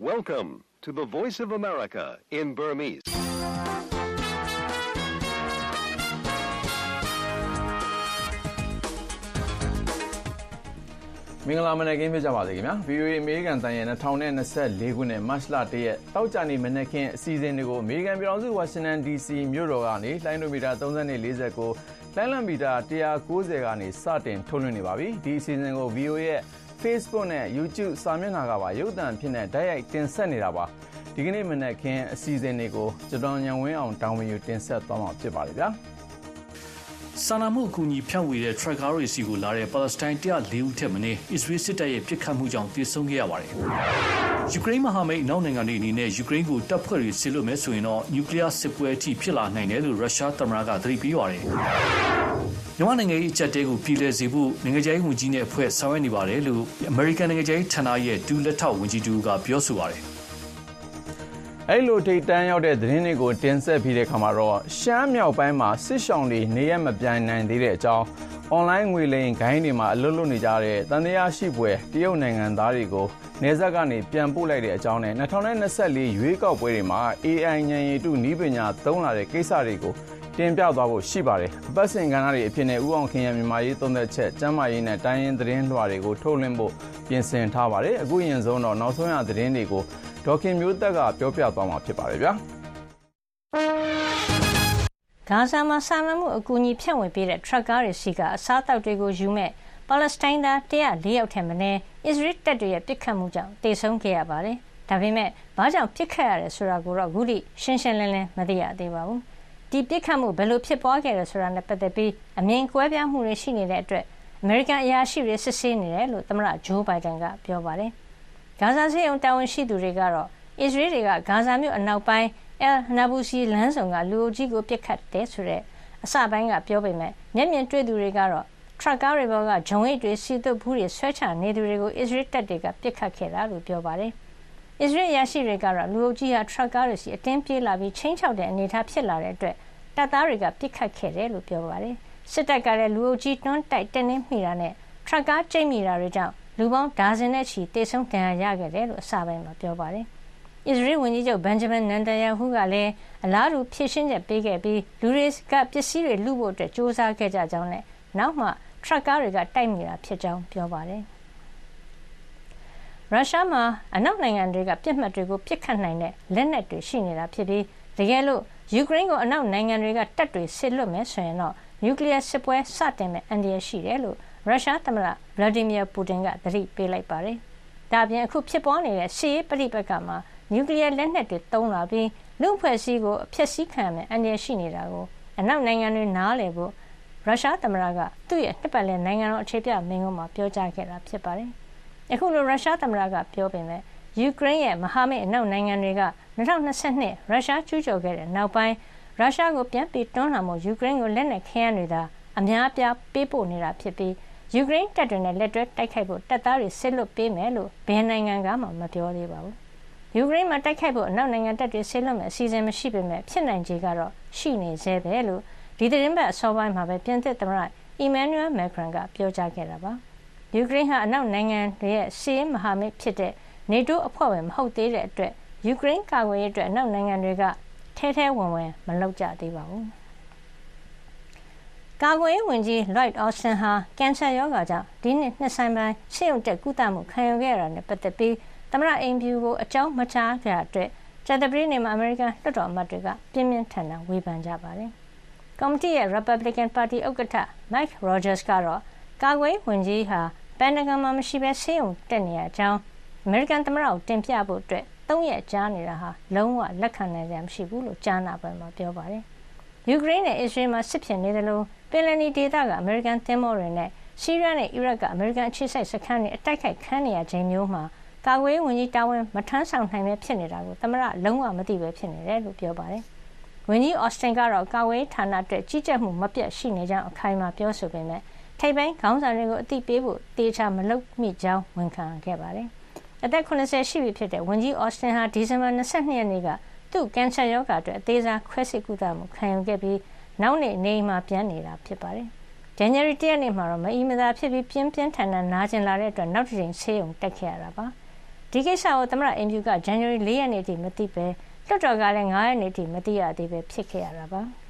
Welcome to the Voice of America in Burmese. ။မင်္ဂလာမနက်ခင်းဖြစ်ကြပါစေခင်ဗျာ။ VOA အမေရိကန်တန်ရဲ့2024ခုနှစ်မတ်လ1ရက်တောက်ကြနေမနက်ခင်းအစီအစဉ်တွေကိုအမေရိကန်ပြည်ထောင်စုဝါရှင်တန် DC မြို့တော်ကနေလိုင်းဒိုမီတာ30နဲ့40ကိုလိုင်းလံမီတာ190ကနေစတင်ထုတ်လွှင့်နေပါပြီ။ဒီအစီအစဉ်ကို VOA ရဲ့ Facebook နဲ့ YouTube စာမျက်နှာကပါ ရုပ်သံဖြစ်နေတိုက်ရိုက်တင်ဆက်နေတာပါဒီကနေ့မနက်ခင်းအစီအစဉ်တွေကိုကျွန်တော်ညံဝင်းအောင်တောင်းဝင်ယူတင်ဆက်သွားမှာဖြစ်ပါတယ်ဗျာစာနာမှုအကူအညီဖြန့်ဝေတဲ့ tracker တွေစီကိုလာတဲ့ပါလက်စတိုင်း104ဦးထက်မနည်းအစ္စရေးစစ်တပ်ရဲ့ပစ်ခတ်မှုကြောင့်သေဆုံးခဲ့ရပါတယ်။ယူကရိန်းမဟာမိတ်နောက်နိုင်ငံတွေအနေနဲ့ယူကရိန်းကိုတပ်ဖွဲ့တွေဆစ်လွတ်မယ်ဆိုရင်တော့နျူကလ িয়ার စစ်ပွဲအထိဖြစ်လာနိုင်တယ်လို့ရုရှားသမ္မတကသတိပေးပါတယ်။ မြန်မာနိုင်ငံရေးအကြက်တဲကိုပြည်လဲစေဖို့နိုင်ငံခြားရေးဝန်ကြီးနဲ့အဖွဲ့ဆောင်ရွက်နေပါတယ်လို့အမေရိကန်နိုင်ငံခြားရေးဌာနရဲ့ဒူလက်ထောက်ဝန်ကြီးတူကပြောဆိုပါတယ်။အဲ့လိုထိတ်တန်းရောက်တဲ့သတင်းတွေကိုတင်ဆက်ပြီးတဲ့ခါမှာတော့ရှမ်းမြောက်ပိုင်းမှာစစ်ရှောင်တွေနေရမပြိုင်နိုင်သေးတဲ့အကြောင်းအွန်လိုင်းငွေလိမ်ဂိုင်းတွေမှာအလွတ်လွတ်နေကြတဲ့တန်တရားရှိပွဲတရုတ်နိုင်ငံသားတွေကိုနေဆက်ကနေပြန်ပို့လိုက်တဲ့အကြောင်းနဲ့2024ရွေးကောက်ပွဲတွေမှာ AI ဉာဏ်ရည်တုနည်းပညာသုံးလာတဲ့ကိစ္စတွေကို တင်ပြသွားဖို့ရှိပါတယ်။အပတ်စဉ်ကဏ္ဍတွေအဖြစ်နဲ့ဥအောင်ခင်ရဲ့မြန်မာရေးသုံးသက်ချက်၊ကျမ်းမာရေးနဲ့တိုင်းရင်းသတင်းလွှာတွေကိုထုတ်လွှင့်ဖို့ပြင်ဆင်ထားပါတယ်။အခုရင်ဆုံးတော့နောက်ဆုံးရသတင်းတွေကိုဒေါခင်မျိုးသက်ကပြောပြသွားမှာဖြစ်ပါတယ်ဗျာဂါဇာမှာစာနာမှုအကူအညီဖြန့်ဝေပေးတဲ့ထရပ်ကားတွေစီကအစားအသောက်တွေကိုယူမဲ့ပါလက်စတိုင်းသား104ယောက်ထက်မနည်းအစ္စရေးတပ်တွေရဲ့ပစ်ခတ်မှုကြောင့်တေဆုံးခဲ့ရပါတယ်။ဒါပေမဲ့ဘာကြောင့်ပစ်ခတ်ရတယ်ဆိုတာကိုတော့အခုထိရှင်းရှင်းလင်းလင်းမသိရသေးပါဘူး။ ဒီပစ်ခတ်မှုဘယ်လိုဖြစ်ပွားခဲ့တယ်ဆိုတာနဲ့ပတ်သက်ပြီးအမြင်ကွဲပြားမှုတွေရှိနေတဲ့အတွက်အမေရိကန်အရာရှိတွေစစ်ဆေးနေတယ်လို့သမ္မတဂျိုးဘိုင်ဒန်ကပြောပါတယ်။ဂါဇာစစ်ရုံတာဝန်ရှိသူတွေကတော့အစ္စရေးတွေကဂါဇာမြို့အနောက်ပိုင်းအယ်နာဘူစီလမ်းဆောင်ကလူအုပ်ကြီးကိုပစ်ခတ်တယ်ဆိုတဲ့အစပိုင်းကပြောပေမဲ့မျက်မြင်တွေ့သူတွေကတော့ထရပ်ကားတွေပေါ်ကဂျုံအိတ်တွေစီတုပ်ဘူးတွေဆွဲချနေသူတွေကိုအစ္စရေးတပ်တွေကပစ်ခတ်ခဲ့တာလို့ပြောပါတယ်။ အစ္စရေးရရှိတွေကတော့လူအုပ်ကြီးဟာထရပ်ကားတွေစီအတင်းပြေးလာပြီးချင်းချောက်တဲ့အနေအထားဖြစ်လာတဲ့အတွက်တပ်သားတွေကပစ်ခတ်ခဲ့တယ်လို့ပြောပါတယ်။စစ်တပ်ကလည်းလူအုပ်ကြီးတွန်းတိုက်တင်းနှင်းမိတာနဲ့ထရပ်ကားကျိတ်မိတာတွေကြောင့်လူပေါင်းဒါဇင်နဲ့ချီတေဆုံးဒဏ်ရာရခဲ့တယ်လို့အစပိုင်းမှာပြောပါတယ်။အစ္စရေးဝန်ကြီးချုပ်ဘန်ဂျမင်နန်တယာဟူကလည်းအလားတူဖြည့်ရှင်းချက်ပေးခဲ့ပြီးလူတွေကပစ္စည်းတွေလူဖို့အတွက်စ조사ခဲ့ကြကြောင်းနဲ့နောက်မှထရပ်ကားတွေကတိုက်မိတာဖြစ်ကြောင်းပြောပါတယ်။ ရုရှားမှာအနောက်နိုင်ငံတွေကပြစ်မှတ်တွေကိုပြစ်ခတ်နိုင်တဲ့လက်နက်တွေရှိနေတာဖြစ်ပြီးတကယ်လို့ယူကရိန်းကိုအနောက်နိုင်ငံတွေကတပ်တွေဆစ်လွတ်မယ်ဆိုရင်တော့နျူကလ িয়ার စစ်ပွဲစတင်မဲ့အန္တရာယ်ရှိတယ်လို့ရုရှားသမ္မတဗလာဒီမီယာပူတင်ကသတိပေးလိုက်ပါတယ်။ဒါ့အပြင်အခုဖြစ်ပွားနေတဲ့စစ်ရေးပဋိပက္ခမှာနျူကလ িয়ার လက်နက်တွေသုံးလာပြီးလူ့အဖွဲ့အစည်းကိုအဖျက်ဆီးခံရမယ့်အန္တရာယ်ရှိနေတာကိုအနောက်နိုင်ငံတွေနားလည်ဖို့ရုရှားသမ္မတကသူ့ရဲ့နှစ်ပတ်လည်နိုင်ငံတော်အခြေပြမိန့်ခွန်းမှာပြောကြားခဲ့တာဖြစ်ပါတယ်။ အခုလိုရုရှားသမ္မတကပြောပေမဲ့ယူကရိန်းရဲ့မဟာမိတ်အနောက်နိုင်ငံတွေက2022ရုရှားကျူးကျော်ခဲ့တဲ့နောက်ပိုင်းရုရှားကိုပြန်ပြီးတွန်းလှန်ဖို့ယူကရိန်းကိုလက်နက်ခဲယမ်းတွေသာအများအပြားပေးပို့နေတာဖြစ်ပြီးယူကရိန်းတပ်တွေနဲ့လက်တွဲတိုက်ခိုက်ဖို့တပ်သားတွေဆစ်လွတ်ပေးမယ်လို့ဘယ်နိုင်ငံကမှမပြောသေးပါဘူး။ယူကရိန်းမှာတိုက်ခိုက်ဖို့အနောက်နိုင်ငံတပ်တွေဆစ်လွတ်မယ်အစီအစဉ်မရှိပေမဲ့ဖြစ်နိုင်ခြေကတော့ရှိနေသေးပဲလို့ဒီသတင်းပတ်အစောပိုင်းမှာပဲပြင်သစ်သမ္မတအီမန်နျူယ်မက်ခရန်ကပြောကြားခဲ့တာပါ။ ယူကရိန်းဟာ အနောက်နိုင်ငံတွေရဲ့စီးရင်မဟာမိတ်ဖြစ်တဲ့နေတိုးအဖွဲ့ဝင် မဟုတ်သေးတဲ့အတွက် ယူကရိန်းကာကွယ်ရေးအတွက် အနောက်နိုင်ငံတွေက ထဲထဲဝင်ဝင် မလုပ်ကြသေးပါဘူး။ကာကွယ်ရေးဝန်ကြီး Lloyd Austin ဟာ ကင်ဆာရောဂါကြောင့် ဒီနှစ် နှစ်ဆိုင်ပိုင်း ဆေးရုံတက်ကုသမှု ခံယူခဲ့ရတာနဲ့ ပတ်သက်ပြီး သမ္မတအိမ်ဖြူကို အကြောင်းမကြားကြတဲ့အတွက် ကြာသပတေးနေ့မှာ အမေရိကန်လွှတ်တော်အမတ်တွေက ပြင်းပြင်းထန်ထန် ဝေဖန်ကြပါတယ်။ကော်မတီရဲ့ Republican Party ဥက္ကဋ္ဌ Mike Rogers ကတော့ ကာကွယ်ရေးဝန်ကြီးဟာ ပန်တဂန်မှာမရှိဘဲဆေးရုံတက်နေရကြောင်းအမေရိကန်သမ္မတကိုတင်ပြဖို့အတွက်၃ရက်ကြာနေတာဟာလုံးဝလက်ခံနိုင်စရာမရှိဘူးလို့ကြားနာပွဲမှာပြောပါတယ်။ယူကရိန်းနဲ့အစ္စရေးမှာစစ်ဖြစ်နေတယ်လို့ပင်လယ်နီဒေသကအမေရိကန်သင်္ဘောတွေနဲ့ဆီးရီးယားနဲ့အီရတ်ကအမေရိကန်အခြေစိုက်စခန်းတွေအတိုက်ခိုက်ခံနေရချိန်မျိုးမှာကာကွယ်ရေးဝန်ကြီးတာဝန်မထမ်းဆောင်နိုင်ပဲဖြစ်နေတာကိုသမ္မတလုံးဝမသိပဲဖြစ်နေတယ်လို့ပြောပါတယ်။ဝန်ကြီးအော့စတင်ကတော့ကာကွယ်ရေးဌာနအတွက်ကြီးကြပ်မှုမပြတ်ရှိနေကြောင်းအခိုင်အမာပြောဆိုပေမဲ့ ထိပ်ပိုင်းခေါင်းဆောင်တွေကိုအသိပေးဖို့တေချာမလုပ်မိကြောင်းဝန်ခံခဲ့ပါတယ်။အသက်80ရှိပြီဖြစ်တဲ့ဝန်ကြီးအော့စတင်ဟာဒီဇင်ဘာ22ရက်နေ့ကသူ့ကင်ဆာရောဂါအတွက်အသေးစားခွဲစိတ်ကုသမှုခံယူခဲ့ပြီးနောက်နေ့နေအိမ်မှာပြန်နေတာဖြစ်ပါတယ်။ဇန်နဝါရီ၁ရက်နေ့မှာတော့မအီမသာဖြစ်ပြီးပြင်းပြင်းထန်ထန်နာကျင်လာတဲ့အတွက်နောက်တစ်ကြိမ်ဆေးရုံတက်ခဲ့ရတာပါ။ဒီကိစ္စကိုသမ္မတအိမ်ဖြူကဇန်နဝါရီ၄ရက်နေ့ထိမသိပဲလွှတ်တော်ကလည်း9ရက်နေ့ထိမသိရသေးပဲဖြစ်ခဲ့ရတာပါ။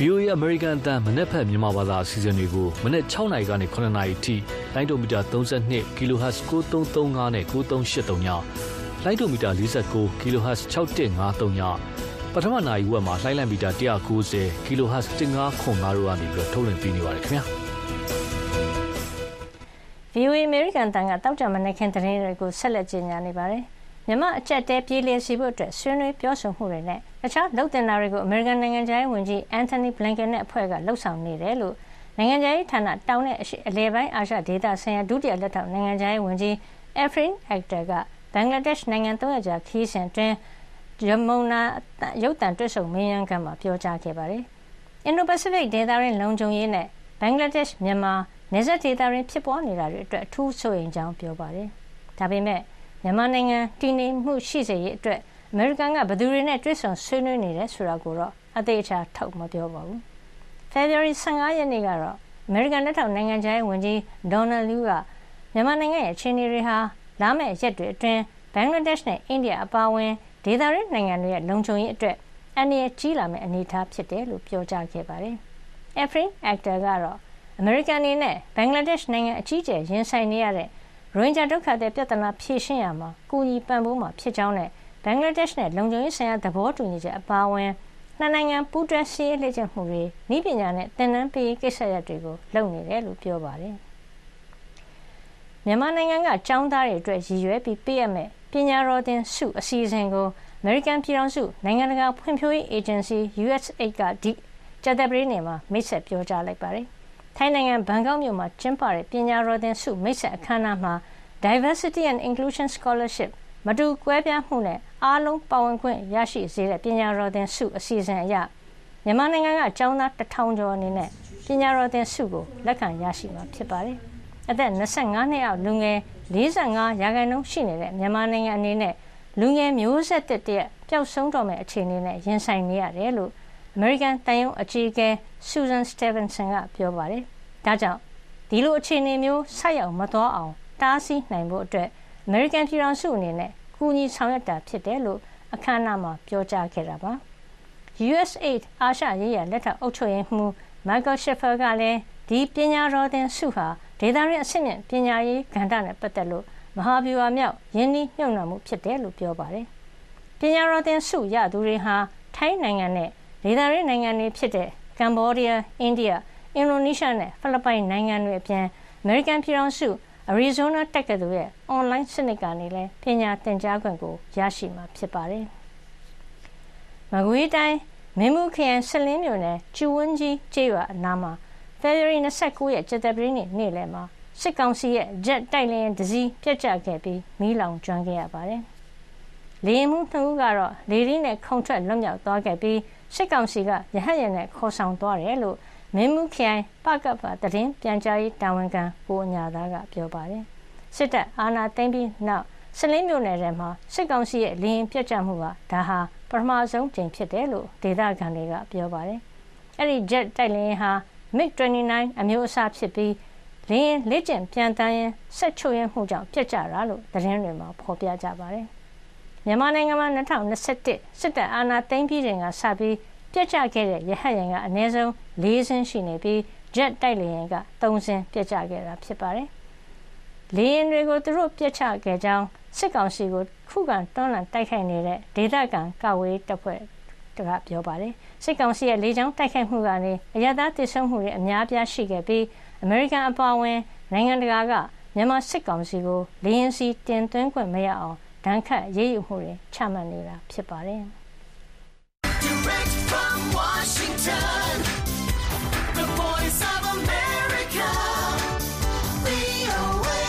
VOA American အတန်းမနေ့ဖက်မြန်မာဘာသာအစီအစဉ်တွေကိုမနေ့6နာရီကနေ9နာရီထိလိုင်းဒိုမီတာ32 kHz 9335နဲ့9383ညလိုင်းဒိုမီတာ49 kHz 6153ညပထမနာရီဝက်မှာလိုင်းလံမီတာ190 kHz 1505တို့ကနေပြီးထုတ်လွှင့်ပေးနေပါတယ်ခင်ဗျာ VOA American တန်ကတောက်ကြမနေ့ခင်သတင်းတွေကိုဆက်လက်ကြီးညာနေပါတယ်။မြမအကြက်တဲပြေးလည်စီဖို့အတွက်ဆွေးနွေးပြောဆိုမှုတွေနဲ့ တခြားလုပ်တင်တာတွေကိုအမေရိကန်နိုင်ငံခြားရေးဝန်ကြီးအန်ထိုနီဘလင်ကန်နဲ့အဖွဲ့ကလှုပ်ဆောင်နေတယ်လို့နိုင်ငံခြားရေးဌာနတောင်းတဲ့အလဲပိုင်းအာရှဒေသဆိုင်ရာဒုတိယလက်ထောက်နိုင်ငံခြားရေးဝန်ကြီးအဖရင်အက်တာကဘင်္ဂလားဒေ့ရှ်နိုင်ငံသုံးရကြာခီးစဉ်တွင်ယမုန်နာရုပ်တံတွဲဆုံမင်းရန်ကမှာပြောကြားခဲ့ပါတယ်။အင်ဒိုပစိဖိတ်ဒေသရင်းလုံခြုံရေးနဲ့ဘင်္ဂလားဒေ့ရှ်မြန်မာနေဆက်ဒေသရင်းဖြစ်ပွားနေတာတွေအတွက်အထူးဆိုရင်ကြောင်းပြောပါတယ်။ဒါပေမဲ့မြန်မာနိုင်ငံတည်ငြိမ်မှုရှိစေရေးအတွက် အမေရိကန်ကဘယ်သူတွေနဲ့တွေ့ဆုံဆွေးနွေးနေတယ်ဆိုတာကိုတော့အသေးချာထုတ်မပြောပါဘူး။ February 15ရက်နေ့ကတော့အမေရိကန်လက်ထောက်နိုင်ငံခြားရေးဝန်ကြီးဒေါ်နယ်လူးကမြန်မာနိုင်ငံရဲ့အခြေအနေတွေဟာလာမယ့်ရက်တွေအတွင်းဘင်္ဂလားဒေ့ရှ်နဲ့အိန္ဒိယအပါအဝင်ဒေသရင်းနိုင်ငံတွေရဲ့လုံခြုံရေးအတွက်အန္တရာယ်ကြီးလာမယ့်အနေအထားဖြစ်တယ်လို့ပြောကြားခဲ့ပါတယ်။ Afrin Akhtar ကတော့အမေရိကန်အနေနဲ့ဘင်္ဂလားဒေ့ရှ်နိုင်ငံအကြီးအကျယ်ရင်ဆိုင်နေရတဲ့ရိုဟင်ဂျာဒုက္ခသည်ပြဿနာဖြေရှင်းရာမှာကူညီပံ့ပိုးမှာဖြစ်ကြောင်းနဲ့ ဘင်္ဂလားဒေ့ရှ်နဲ့လုံခြုံရေးဆိုင်ရာသဘောတူညီချက်အပါအဝင်နှစ်နိုင်ငံပူးတွဲစီးရေးလေ့ကျင့်မှုတွေနည်းပညာနဲ့သင်တန်းပေးကိစ္စရပ်တွေကိုလုပ်နေတယ်လို့ပြောပါတယ်။မြန်မာနိုင်ငံကကျောင်းသားတွေအတွက်ရည်ရွယ်ပြီးပေးရမယ့်ပညာတော်သင်ဆုအစီအစဉ်ကိုအမေရိကန်ပြည်ထောင်စုနိုင်ငံတကာဖွံ့ဖြိုးရေးအေဂျင်စီ USAID ကဒီကြာသပတေးနေ့မှာမိတ်ဆက်ပြောကြားလိုက်ပါတယ်။ထိုင်းနိုင်ငံဘန်ကောက်မြို့မှာကျင်းပတဲ့ပညာတော်သင်ဆုမိတ်ဆက်အခမ်းအနားမှာ Diversity and Inclusion Scholarship မတူကွဲပြားမှုနဲ့အားလုံးပါဝင်ခွင့်ရရှိစေတဲ့ပညာတော်သင်ဆုအစီအစဉ်အရမြန်မာနိုင်ငံကကျောင်းသား၁,၀၀၀ကျော်အနေနဲ့ပညာတော်သင်ဆုကိုလက်ခံရရှိမှာဖြစ်ပါတယ်။အသက်၂၅နှစ်အောက်လူငယ်၄၅ရာခိုင်နှုန်းရှိနေတဲ့မြန်မာနိုင်ငံအနေနဲ့လူငယ်မျိုးဆက်သစ်တရပ်ပျောက်ဆုံးတော့မယ့်အခြေအနေနဲ့ရင်ဆိုင်နေရတယ်လို့အမေရိကန်သံရုံးအကြီးအကဲ Susan Stevenson ကပြောပါတယ်။ဒါကြောင့်ဒီလိုအခြေအနေမျိုးဆိုက်ရောက်မသွားအောင်တားဆီးနိုင်ဖို့အတွက်အ မေရိကန်ပြည်ထောင်စုအနေနဲ့ကူညီဆောင်ရွက်တာဖြစ်တယ်လို့အခမ်းအနားမှာပြောကြားခဲ့တာပါ။ USAID အာရှရေးရာလက်ထောက်အုပ်ချုပ်ရေးမှူး Michael Schiffer ကလည်းဒီပညာတော်သင်ဆုဟာဒေသရင်းအဆင့်မြင့်ပညာရေးကဏ္ဍနဲ့ပတ်သက်လို့မဟာဗျူဟာမြောက်ယင်းနှိမ့်ညွှန်မှုဖြစ်တယ်လို့ပြောပါတယ်။ပညာတော်သင်ဆုရသူတွေဟာထိုင်းနိုင်ငံနဲ့ဒေသရင်းနိုင်ငံတွေဖြစ်တဲ့ကမ္ဘောဒီးယား၊အိန္ဒိယ၊အင်ဒိုနီးရှားနဲ့ဖိလစ်ပိုင်နိုင်ငံတွေအပြင်အမေရိကန်ပြည်ထောင်စု အရီဇိုးနားတက္ကသိုလ်ရဲ့အွန်လိုင်းစနစ်ကနေလည်း ပညာသင်ကြားခွင့်ကို ရရှိမှာ ဖြစ်ပါတယ်။မကွေးတိုင်း မင်းဘူးခရိုင်ဆလင်းမြို့နယ် ကျူဝန်းကြီးကျေးရွာအနားမှာ ဖေဖော်ဝါရီ29ရက် ကြာသပတေးနေ့ နေ့လယ်မှာ စစ်ကောင်စီရဲ့ ဂျက်တိုက်လေယာဉ်တစီး ပျက်ကျခဲ့ပြီး မီးလောင်ကျွမ်းခဲ့ရပါတယ်။လေယာဉ်မှူးနှစ်ဦးကတော့ လေထီးနဲ့ခုန်ထွက် လွတ်မြောက်သွားခဲ့ပြီး စစ်ကောင်စီက ရဟတ်ယာဉ်နဲ့ ခေါ်ဆောင်သွားတယ်လို့ မင်းမှုခရိုင်ပကပသတင်းပြန်ကြားရေးတာဝန်ခံကိုညာသားကပြောပါတယ်စစ်တပ်အာဏာသိမ်းပြီးနောက်စလင်းမြို့နယ်ထဲမှာစစ်ကောင်စီရဲ့လေရင်ပြတ်ကျမှုဟာဒါဟာပထမဆုံးကြိမ်ဖြစ်တယ်လို့ဒေသခံတွေကပြောပါတယ်အဲ့ဒီ jet တိုက်လေယာဉ်ဟာ MiG-29 အမျိုးအစားဖြစ်ပြီးလင်းလက်ကျင်ပြန်တန်းရင်ဆက်ချုပ်ရမှုကြောင့်ပြတ်ကျတာလို့သတင်းတွေမှာဖော်ပြကြပါတယ်။မြန်မာနိုင်ငံမှာ2021စစ်တပ်အာဏာသိမ်းပြီးချိန်ကစပြီး ပြက်ကျခဲ့တဲ့ရဟတ်ယာဉ်ကအနည်းဆုံး၄စင်းရှိနေပြီးဂျက်တိုက်လေယာဉ်က၃စင်းပြက်ကျခဲ့တာဖြစ်ပါတယ်။လေယာဉ်တွေကိုသူတို့ပြက်ချခဲ့ကြောင်းစစ်ကောင်စီကိုခုခံတွန်းလှန်တိုက်ခိုက်နေတဲ့ဒေသခံကာဝေးတပ်ဖွဲ့ကပြောပါတယ်။စစ်ကောင်စီရဲ့လေကြောင်းတိုက်ခိုက်မှုကနေအရသာတည်ဆုံမှုတွေအများပြားရှိခဲ့ပြီးအမေရိကန်အပါအဝင်နိုင်ငံတကာကမြန်မာစစ်ကောင်စီကိုလေယာဉ်စီတင်သွင်းခွင့်မရအောင်ဒဏ်ခတ်အရေးယူမှုတွေချမှတ်နေတာဖြစ်ပါတယ်။ Direct from Washington, the voice of America, VOA.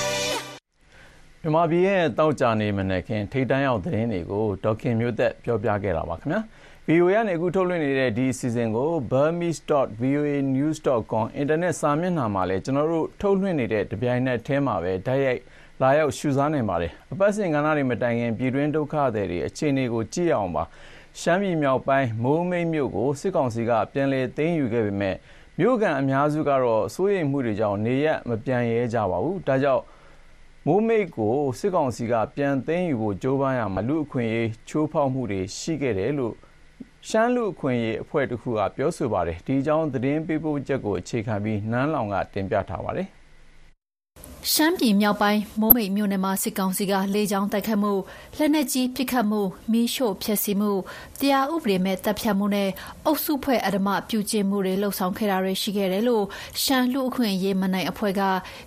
မြန်မာပြည်ရဲ့တောက်ကြနေမနေ့ခင်ထိတ်တန်းရောက်သတင်းတွေကိုဒေါခင်မျိုးသက်ပြောပြခဲ့တာပါခင်ဗျာ VOA ကနေအခုထုတ်လွှင့်နေတဲ့ဒီအစီအစဉ်ကို burmese.voanews.com အင်တာနက်စာမျက်နှာမှာလည်းကျွန်တော်တို့ထုတ်လွှင့်နေတဲ့တပြိုင်နက်တည်းမှာပဲဓာတ်ရိုက်လာရောက်ရှုစားနိုင်ပါတယ်။အပတ်စဉ်ကဏ္ဍတွေမတိုင်ခင်ပြည်တွင်းဒုက္ခသည်တွေအခြေအနေကိုကြည့်ရအောင်ပါ။ ရှမ်းပြည်မြောက်ပိုင်း မိုးမိတ်မြို့ကို စစ်ကောင်စီက ပြန်လည်သိမ်းယူခဲ့ပေမဲ့မြို့ကန်အများစုကတော့ စိုးရိမ်မှုတွေကြောင့် နေရပ်မပြန်ရဲကြပါဘူး။ဒါကြောင့် မိုးမိတ်ကို စစ်ကောင်စီက ပြန်သိမ်းယူဖို့ ကြိုးပမ်းရမှာ လူအခွင့်အရေး ချိုးဖောက်မှုတွေ ရှိခဲ့တယ်လို့ ရှမ်းလူအခွင့်အရေး အဖွဲ့တခုက ပြောဆိုပါတယ်။ဒီအကြောင်း သတင်းပေးပို့ချက်ကို အခြေခံပြီး နန်းလောင်က တင်ပြထားပါတယ်။ ရှမ်းပြည်မြောက်ပိုင်းမိုးမိတ်မြို့နယ်မှာစစ်ကောင်စီကလေကြောင်းတိုက်ခတ်မှုလက်နက်ကြီးပစ်ခတ်မှုမီးရှို့ဖျက်ဆီးမှုတရားဥပဒေမဲ့တပ်ဖြတ်မှုနဲ့အုပ်စုဖွဲ့အဓမ္မပြုကျင့်မှုတွေလှုပ်ဆောင်ခဲ့တာတွေရှိခဲ့တယ်လို့ရှမ်းလူအခွင့်အရေးမနိုင်အဖွဲ့က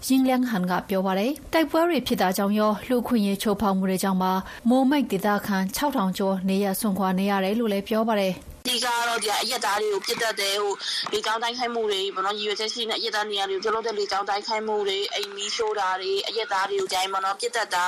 ရင်းလန်းဟန်ကပြောပါတယ်တိုက်ပွဲတွေဖြစ်တာကြောင့်ရောလူအခွင့်အရေးချိုးဖောက်မှုတွေကြောင့်ပါမိုးမိတ်ဒေသခံ6000ကျော်နေရဆွန့်ခွာနေရတယ်လို့လည်းပြောပါတယ် ဒီကတော့ဒီအရက်သားတွေကိုပြစ်တတ်တယ်ဟိုလေကောင်းတိုင်းခိုင်းမှုတွေဘောနော်ရည်ရွယ်ချက်ရှိနေအရက်သားနေရာတွေကိုပြုလုပ်တဲ့လေကောင်းတိုင်းခိုင်းမှုတွေအိမ်မီးရှို့တာတွေအရက်သားတွေကိုကြိုင်ဘောနော်ပြစ်တတ်တာ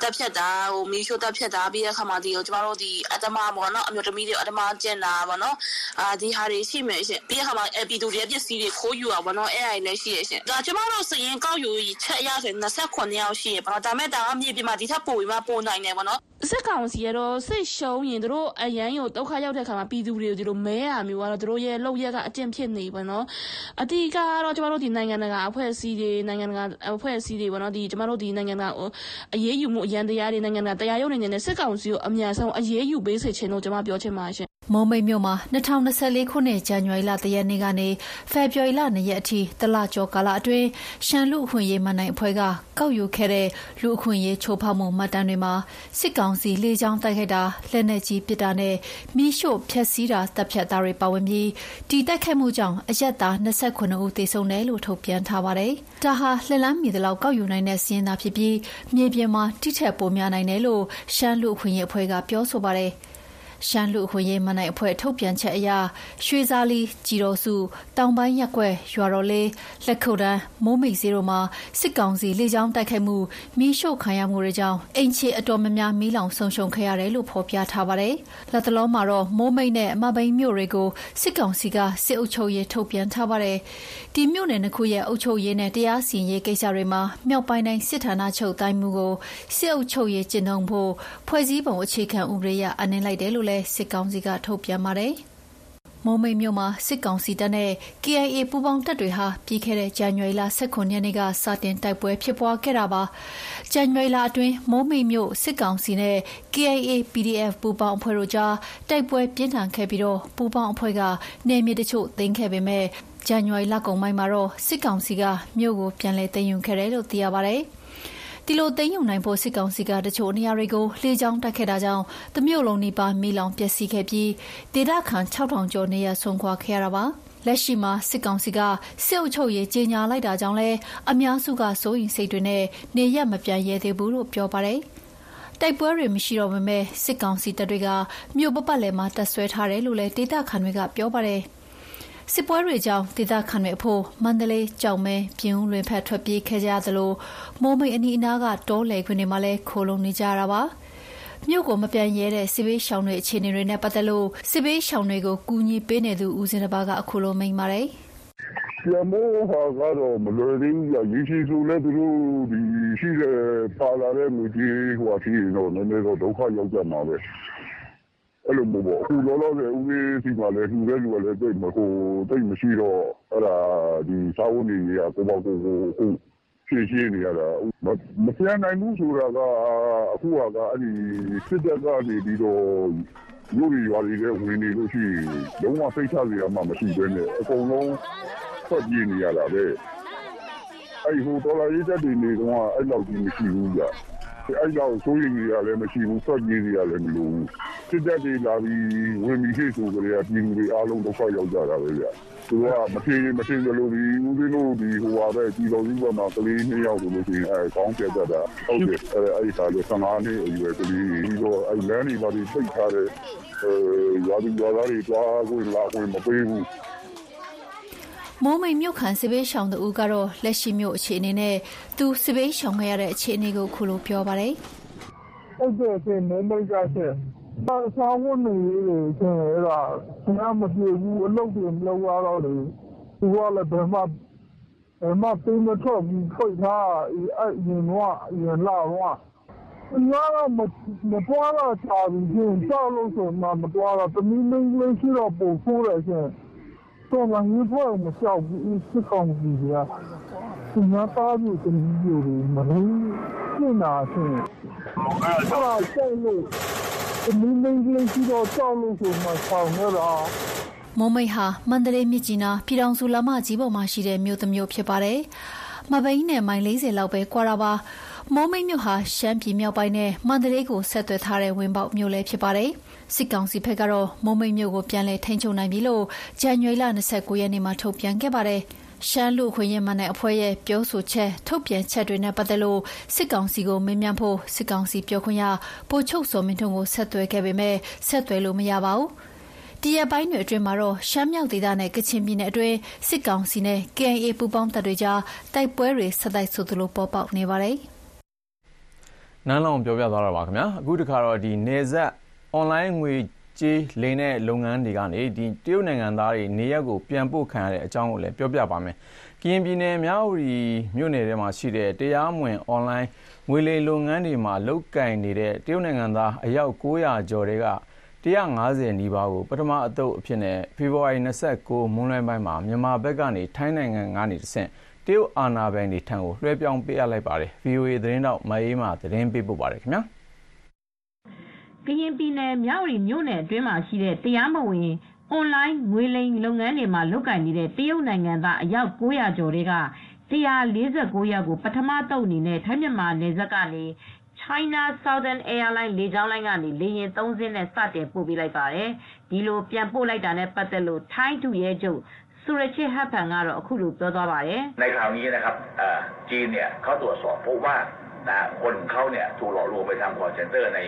တက်ဖြတ်တာဟိုမီးရှို့တက်ဖြတ်တာပြီးတဲ့အခါမှာဒီကိုကျမတို့ဒီအတမဘောနော်အမျိုးသမီးတွေအတမကျင်တာဘောနော်အာဒီဟာတွေရှိမယ်ရှင်ပြီးတဲ့အခါမှာအပီတူတွေပစ္စည်းတွေခိုးယူတာဘောနော်အဲ့အရာတွေလည်းရှိရရှင်ဒါကျမတို့စရင်ကောက်ယူချက်ရဆို29ယောက်ရှိရဘောနော်ဒါမဲ့ဒါကမြေပြင်မှာဒီထက်ပိုပြီးမှပိုနိုင်တယ်ဘောနော်စစ်ကောင်စီကတော့စိတ်ရှုံးရင်တို့အရန်ကိုဒုက္ခရောက်တဲ့ခါမှာပြည်သူတွေကိုဒီလိုမဲရမျိုးကတော့တို့ရဲ့လောက်ရက်ကအကျင့်ဖြစ်နေပါတော့အတိအကတော့ကျမတို့ဒီနိုင်ငံတကာအဖွဲ့အစည်းတွေနိုင်ငံတကာအဖွဲ့အစည်းတွေပေါ့နော်ဒီကျမတို့ဒီနိုင်ငံတကာအရေးယူမှုအရန်တရားတွေနိုင်ငံတကာတရားရုံးနေနေတဲ့စစ်ကောင်စီကိုအများဆုံးအရေးယူပေးစေချင်လို့ကျမပြောချင်ပါရှင်မိုးမိတ်မြို့မှာ2024ခုနှစ်ဇန်နဝါရီလတရက်နေ့ကနေဖေဖော်ဝါရီလ2ရက်အထိတလကျော်ကာလအတွင်းရှမ်းလူအခွင့်ရေးမန်နိုင်အဖွဲ့ကကောက်ယူခဲ့တဲ့လူအခွင့်ရေးချိုးဖောက်မှုမှတ်တမ်းတွေမှာစစ်ကောင်စီလေကြောင်းတိုက်ခိုက်တာလက်နက်ကြီးပစ်တာနဲ့မိရှို့ဖျက်ဆီးတာတပ်ဖြတ်တာတွေပါဝင်ပြီးဒီတိုက်ခိုက်မှုကြောင့်အရက်သား29ဦးသေဆုံးတယ်လို့ထုတ်ပြန်ထားပါတယ်။ဒါဟာလက်လန်းမီတလောက်ကောက်ယူနိုင်တဲ့စီးရင်သာဖြစ်ပြီးမြေပြင်မှာတိထက်ပိုများနိုင်တယ်လို့ရှမ်းလူအခွင့်ရေးအဖွဲ့ကပြောဆိုပါတယ်။ ရှမ်းလူအခွင့်ရေးမနိုင်အဖွဲ့ထုတ်ပြန်ချက်အရရွှေစာလီကြည်တော်စုတောင်ပိုင်းရက်ွက်ရွာတော်လေးလက်ခုတ်တန်းမိုးမိတ်စီတို့မှာစစ်ကောင်စီလေကြောင်းတိုက်ခိုက်မှုမီးရှို့ခံရမှုတွေကြောင့်အိမ်ချေအတော်များများမီးလောင်ဆုံးရှုံးခဲ့ရတယ်လို့ဖော်ပြထားပါတယ်။လက်တလုံးမှာတော့မိုးမိတ်နဲ့အမဘိန်းမြို့တွေကိုစစ်ကောင်စီကစစ်အုပ်ချုပ်ရေးထုတ်ပြန်ထားပါတယ်။ဒီမြို့နယ်နှစ်ခုရဲ့အုပ်ချုပ်ရေးနဲ့တရားစီရင်ရေးကိစ္စတွေမှာမြောက်ပိုင်းတိုင်းစစ်ဌာနချုပ်တိုင်းမှုကိုစစ်အုပ်ချုပ်ရေးကျင့်သုံးဖို့ဖွဲ့စည်းပုံအခြေခံဥပဒေအရအနှင်းလိုက်တယ်လို့လည်းစစ်ကောင်စီကထုတ်ပြန်ပါတယ်။မိုးမိတ်မြို့မှာစစ်ကောင်စီတပ်နဲ့ KIA ပူးပေါင်းတပ်တွေဟာပြီးခဲ့တဲ့ဇန်နဝါရီလ18ရက်နေ့ကစတင်တိုက်ပွဲဖြစ်ပွားခဲ့တာပါ။ဇန်နဝါရီလအတွင်းမိုးမိတ်မြို့စစ်ကောင်စီနဲ့ KIA PDF ပူးပေါင်းအဖွဲ့တို့ကြားတိုက်ပွဲပြင်းထန်ခဲ့ပြီးတော့ပူးပေါင်းအဖွဲ့ကနေမြေတချို့သိမ်းခဲ့ပေမဲ့ဇန်နဝါရီလကုန်ပိုင်းမှာတော့စစ်ကောင်စီကမြို့ကိုပြန်လည်သိမ်းယူခဲ့တယ်လို့သိရပါတယ်။ ဒီလိုသိမ်းယူနိုင်ဖို့စစ်ကောင်စီကတချို့နေရာတွေကိုလေကြောင်းတိုက်ခဲ့တာကြောင့်တမျိုးလုံးနေပါမီလောင်ပျက်စီးခဲ့ပြီးဒေသခံ6000ကျော်နေရဆုံးခွာခဲ့ရတာပါလက်ရှိမှာစစ်ကောင်စီကစစ်အုပ်ချုပ်ရေးကြီးညာလိုက်တာကြောင့်လဲအများစုကစိုးရိမ်စိတ်တွေနဲ့နေရမပြန်ရဲသေးဘူးလို့ပြောပါတယ်တိုက်ပွဲတွေမရှိတော့ပေမဲ့စစ်ကောင်စီတပ်တွေကမြို့ပပတ်လည်မှာတပ်ဆွဲထားတယ်လို့လည်းဒေသခံတွေကပြောပါတယ်။ စစ်ပွဲတွေကြောင့်ဒေသခံတွေအဖို့မန္တလေးကြောင်မဲပြင်းဦးလွင်ဖက်ထွက်ပြေးခဲ့ကြသလိုမိုးမိတ်အနီးအနားကတောလယ်ခွင်တွေမှာလည်းခိုးလုံနေကြတာပါမြို့ကိုမပြန်ရဲတဲ့စစ်ဘေးရှောင်တွေအခြေအနေတွေနဲ့ပတ်သက်လို့စစ်ဘေးရှောင်တွေကိုကူညီပေးနေသူဦးစင်တပါကအခုလိုမိန့်ပါတယ်ရမိုးဟာကတော့မလွယ်သေးဘူးရရှိဆိုလဲသူတို့ဒီရှိတဲ့ပါလာတဲ့လူကြီးဟိုအဖြစ်တော့နည်းနည်းတော့ဒုက္ခရောက်ကြမှာပဲ အဲ့လိုမျိုးပေါ့အခုလောလောဆယ်ဦးလေးစီမှာလည်းလှူတဲ့လူကလည်းတိတ်မဟိုတိတ်မရှိတော့အဲ့ဒါဒီစာဝတ်နေကြီးကကိုပေါ့ကိုကိုအခုဖြည့်ရှင်းနေရတာမပြန်နိုင်ဘူးဆိုတာကအခုကအဲ့ဒီစစ်တပ်ကနေပြီးတော့လူတွေရွာတွေလည်းဝင်နေလို့ရှိရင်လုံးဝစိတ်ချစရာမှမရှိဘဲနဲ့အကုန်လုံးထွက်ပြေးနေရတာပဲအဲ့ဟိုဒေါ်လာရေးတက်တွေနေတော့အဲ့လောက်ကြီးမရှိဘူးကြာ အဲ့လောက်စိုးရိမ်ကြီးရလည်းမရှိဘူးထွက်ပြေးကြီးရလည်းမလိုဘူးစစ်တပ်တွေလာပြီးဝင်ပြီးရှိဆိုကြရပြည်သူတွေအားလုံးဒုက္ခရောက်ကြတာပဲဗျသူကမထင်မထင်လို့ဒီဦးဇင်းတို့ဒီဟိုပါပဲဒီလိုကြီးပေါ်မှာကလေးနှစ်ယောက်ဆိုလို့ရှိရင်အဲကောင်းပြတ်တာဟုတ်တယ်အဲအဲ့ဒါလေ15နှစ်အရွယ်ကလေးဒီတော့အဲလမ်းတွေပါပြီးပိတ်ထားတဲ့အဲရွာသူရွာသားတွေတွားကိုလာဝင်မပေးဘူး မိုးမိန်မြို့ခံစစ်ဘေးရှောင်သူကတော့လက်ရှိမြို့အခြေအနေနဲ့သူစစ်ဘေးရှောင်ခဲ့ရတဲ့အခြေအနေကိုခုလိုပြောပါတယ်။ဟုတ်ကဲ့ဆင်မိုးမိန်ကဆင်။ဘာသာဝန်နေလေဆင်ရတာဆင်မပြေဘူးအလုပ်တွေမလုပ်ရတော့လေ။သူကလည်းဘယ်မှဘယ်မှပေးမထွက်ဘူးဖိတ်ထားအဲ့ရင်တော့ရင်လာတော့အများတော့မမတွားတော့ကြာပြီရှင်ကြောက်လို့ဆိုမှမတွားတော့တမီးမင်းလေးရှိတော့ပုံဆိုးတယ်ရှင် တော့ငါရင်ဖွဲ့မလျှောက်ဘူးစစ်ကောင်စီကသူများသားပြီးတမီးမျိုးတွေမလို့ပြင်တာရှင်အဲ့ဒါကြောက်လို့တမီးမင်းလေးရှိတော့ကြောက်လို့ဆိုမှဆောင်းရတာမုံမိတ်ဟာမန္တလေးမြစ်ကြီးနားပြည်တော်စုလမ်းမကြီးပေါ်မှာရှိတဲ့မြို့တစ်မြို့ဖြစ်ပါတယ်။မဘိန်းနဲ့မိုင်40လောက်ပဲကွာတာပါ။ မုံမိတ်မြို့ဟာ ရှမ်းပြည်မြောက်ပိုင်းနဲ့ မန္တလေးကို ဆက်သွယ်ထားတဲ့ ဝင်ပေါက်မြို့လည်း ဖြစ်ပါတယ်။စစ်ကောင်စီဘက်ကတော့မုံမိတ်မြို့ကို ပြန်လည်ထိန်းချုပ်နိုင်ပြီလို့ ဇန်နဝါရီလ29ရက်နေ့မှာ ထုတ်ပြန်ခဲ့ပါတယ်။ရှမ်းလူခွင့်ရမန်တဲ့အဖွဲ့ရဲ့ ပြောဆိုချက် ထုတ်ပြန်ချက်တွေနဲ့ ပတ်သက်လို့ စစ်ကောင်စီကိုမင်းမြန်ဖို့ စစ်ကောင်စီပြောခွင့်ရပိုချုပ်စောမင်းထွန်းကို ဆက်သွယ်ခဲ့ပေမဲ့ဆက်သွယ်လို့ မရပါဘူး။ဒီရက်ပိုင်းတွေအတွင်းမှာတော့ ရှမ်းမြောက်ဒေသနဲ့ ကချင်ပြည်နယ်အတွင်း စစ်ကောင်စီနဲ့ KIA ပူးပေါင်းတပ်တွေကြား တိုက်ပွဲတွေ ဆက်တိုက်ဆိုသလို ပေါ်ပေါက်နေပါတယ်။ နန်းလောင်ပြောပြသွားတာပါခင်ဗျာ။အခုတခါတော့ဒီနေဆက်အွန်လိုင်းငွေကြေးလိမ်တဲ့လုပ်ငန်းတွေကနေဒီတရုတ်နိုင်ငံသားတွေနေရက်ကိုပြန်ပို့ခံရတဲ့အကြောင်းကိုလည်းပြောပြပါမယ်။ကရင်ပြည်နယ်မြောက်ရီမြို့နယ်ထဲမှာရှိတဲ့တရားမဝင်အွန်လိုင်းငွေလိမ်လုပ်ငန်းတွေမှာလုတ်ကင်နေတဲ့တရုတ်နိုင်ငံသားအယောက်900ကျော်တွေက150နီးပါးကိုပထမအသုတ်အဖြစ်နဲ့ဖေဖော်ဝါရီ29မွန်းလွဲပိုင်းမှာမြန်မာဘက်ကနေထိုင်းနိုင်ငံကနေတဆင့် တရုတ်အာဏာပိုင်တွေထံကိုလွှဲပြောင်းပေးအပ်လိုက်ပါတယ်။ VOA သတင်းတောက်မအေးမှသတင်းပေးပို့ပါတယ်ခင်ဗျာ။ကရင်ပြည်နယ်မြောက်ရီမြို့နယ်အတွင်းမှာရှိတဲ့တရားမဝင်အွန်လိုင်းငွေလိမ်လုပ်ငန်းတွေမှာလုပ်ကိုင်နေတဲ့တရုတ်နိုင်ငံသားအယောက်900ကျော်တွေက149ယောက်ကိုပထမတုပ်အနေနဲ့ထိုင်းမြန်မာနယ်စပ်ကနေ China Southern Airlines လေကြောင်းလိုင်းကနေလေယာဉ်၃စင်းနဲ့စတင်ပို့ပေးလိုက်ပါတယ်။ဒီလိုပြန်ပို့လိုက်တာနဲ့ပတ်သက်လို့ထိုင်းဒုရဲချုပ် สุรเชษฐ์ฮับพันကတော့အခုလိုပြောသွားပါတယ်ในคราวนี้นะครับจีนเนี่ยเขาตรวจสอบพบว่าคนเขาเนี่ยถูกหลอกลวงไปทำคอนเซนเตอร์ใน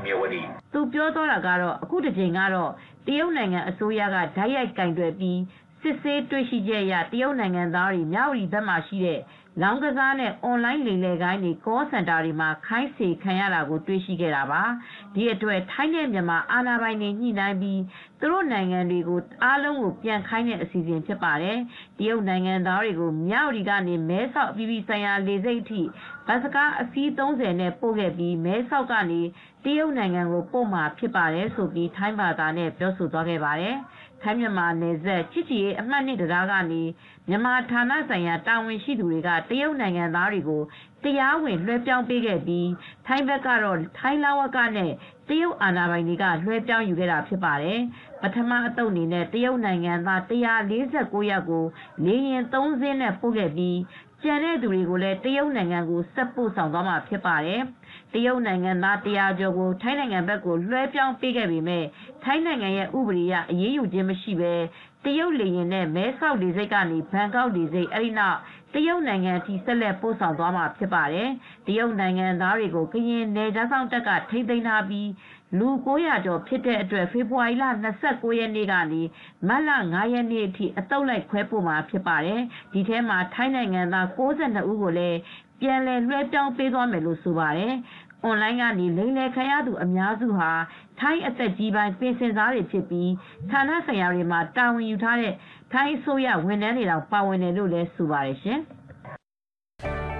เมียวดีသူပြောသွားတာကတော့အခုတစ်ချိန်ကတော့တရုတ်နိုင်ငံအစိုးရကဓာတ်ရိုက်ကင်တွယ်ပြီးစစ်ဆေးတွေ့ရှိချက်အရတရုတ်နိုင်ငံသားတွေမြောက်ရီဘက်မှာရှိတဲ့ လောင်းကစားနဲ့အွန်လိုင်းလိမ်လည်ဂိုဏ်းတွေ call center တွေမှာခိုင်းစေခံရတာကိုတွေ့ရှိခဲ့တာပါ။ဒီအတွက်ထိုင်းနဲ့မြန်မာအာဏာပိုင်တွေညှိနှိုင်းပြီးသူတို့နိုင်ငံတွေကိုအားလုံးကိုပြန်ခိုင်းတဲ့အစီအစဉ်ဖြစ်ပါတယ်။တရုတ်နိုင်ငံသားတွေကိုမြောက်ရီကနေမဲဆောက်အပြည်ပြည်ဆိုင်ရာလေဆိပ်အထိဘတ်စကားအစီး30နဲ့ပို့ခဲ့ပြီးမဲဆောက်ကနေတရုတ်နိုင်ငံကိုပို့မှာဖြစ်ပါတယ်ဆိုပြီးထိုင်းဘာသာနဲ့ပြောဆိုသွားခဲ့ပါတယ်။ ထိုင်းမြန်မာနယ်စပ်ချစ်ကြည်ရေးအမှတ်2တရားကနေမြန်မာဌာနဆိုင်ရာတာဝန်ရှိသူတွေကတရုတ်နိုင်ငံသားတွေကိုတရားဝင်လွှဲပြောင်းပေးခဲ့ပြီးထိုင်းဘက်ကတော့ထိုင်းလာဝကနဲ့တရုတ်အာဏာပိုင်တွေကလွှဲပြောင်းယူခဲ့တာဖြစ်ပါတယ်။ပထမအသုတ်အနေနဲ့တရုတ်နိုင်ငံသား149ယောက်ကိုလေယာဉ်3စင်းနဲ့ပို့ခဲ့ပြီးကျန်တဲ့သူတွေကိုလည်းတရုတ်နိုင်ငံကိုဆက်ပို့ဆောင်သွားမှာဖြစ်ပါတယ်။ တရုတ်နိုင်ငံသား100ကျော်ကိုထိုင်းနိုင်ငံဘက်ကိုလွှဲပြောင်းပေးခဲ့ပေမဲ့ထိုင်းနိုင်ငံရဲ့ဥပဒေအရအရေးယူခြင်းမရှိဘဲတရုတ်လေယာဉ်နဲ့မဲဆောက်လေဆိပ်ကနေဘန်ကောက်လေဆိပ်အဲဒီနောက်တရုတ်နိုင်ငံထိဆက်လက်ပို့ဆောင်သွားမှာဖြစ်ပါတယ်။တရုတ်နိုင်ငံသားတွေကိုကရင်နယ်ခြားစောင့်တပ်ကထိန်းသိမ်းထားပြီးလူ900ကျော်ဖြစ်တဲ့အတွက်ဖေဖေါ်ဝါရီလ29ရက်နေ့ကနေမတ်လ9ရက်နေ့အထိအတုပ်လိုက်ခွဲပို့မှာဖြစ်ပါတယ်။ဒီထဲမှာထိုင်းနိုင်ငံသား62ဦးကိုလည်းပြန်လည်လွှဲပြောင်းပေးသွားမယ်လို့ဆိုပါတယ်။ အွန်လိုင်းကနေလိမ်လည်ခံရသူအများစုဟာထိုင်းအသက်ကြီးပိုင်းပင်စင်စားတွေဖြစ်ပြီးဌာနဆိုင်ရာတွေမှာတာဝန်ယူထားတဲ့ထိုင်းအစိုးရဝန်ထမ်းတွေတောင်ပါဝင်တယ်လို့လည်းဆိုပါတယ်ရှင်။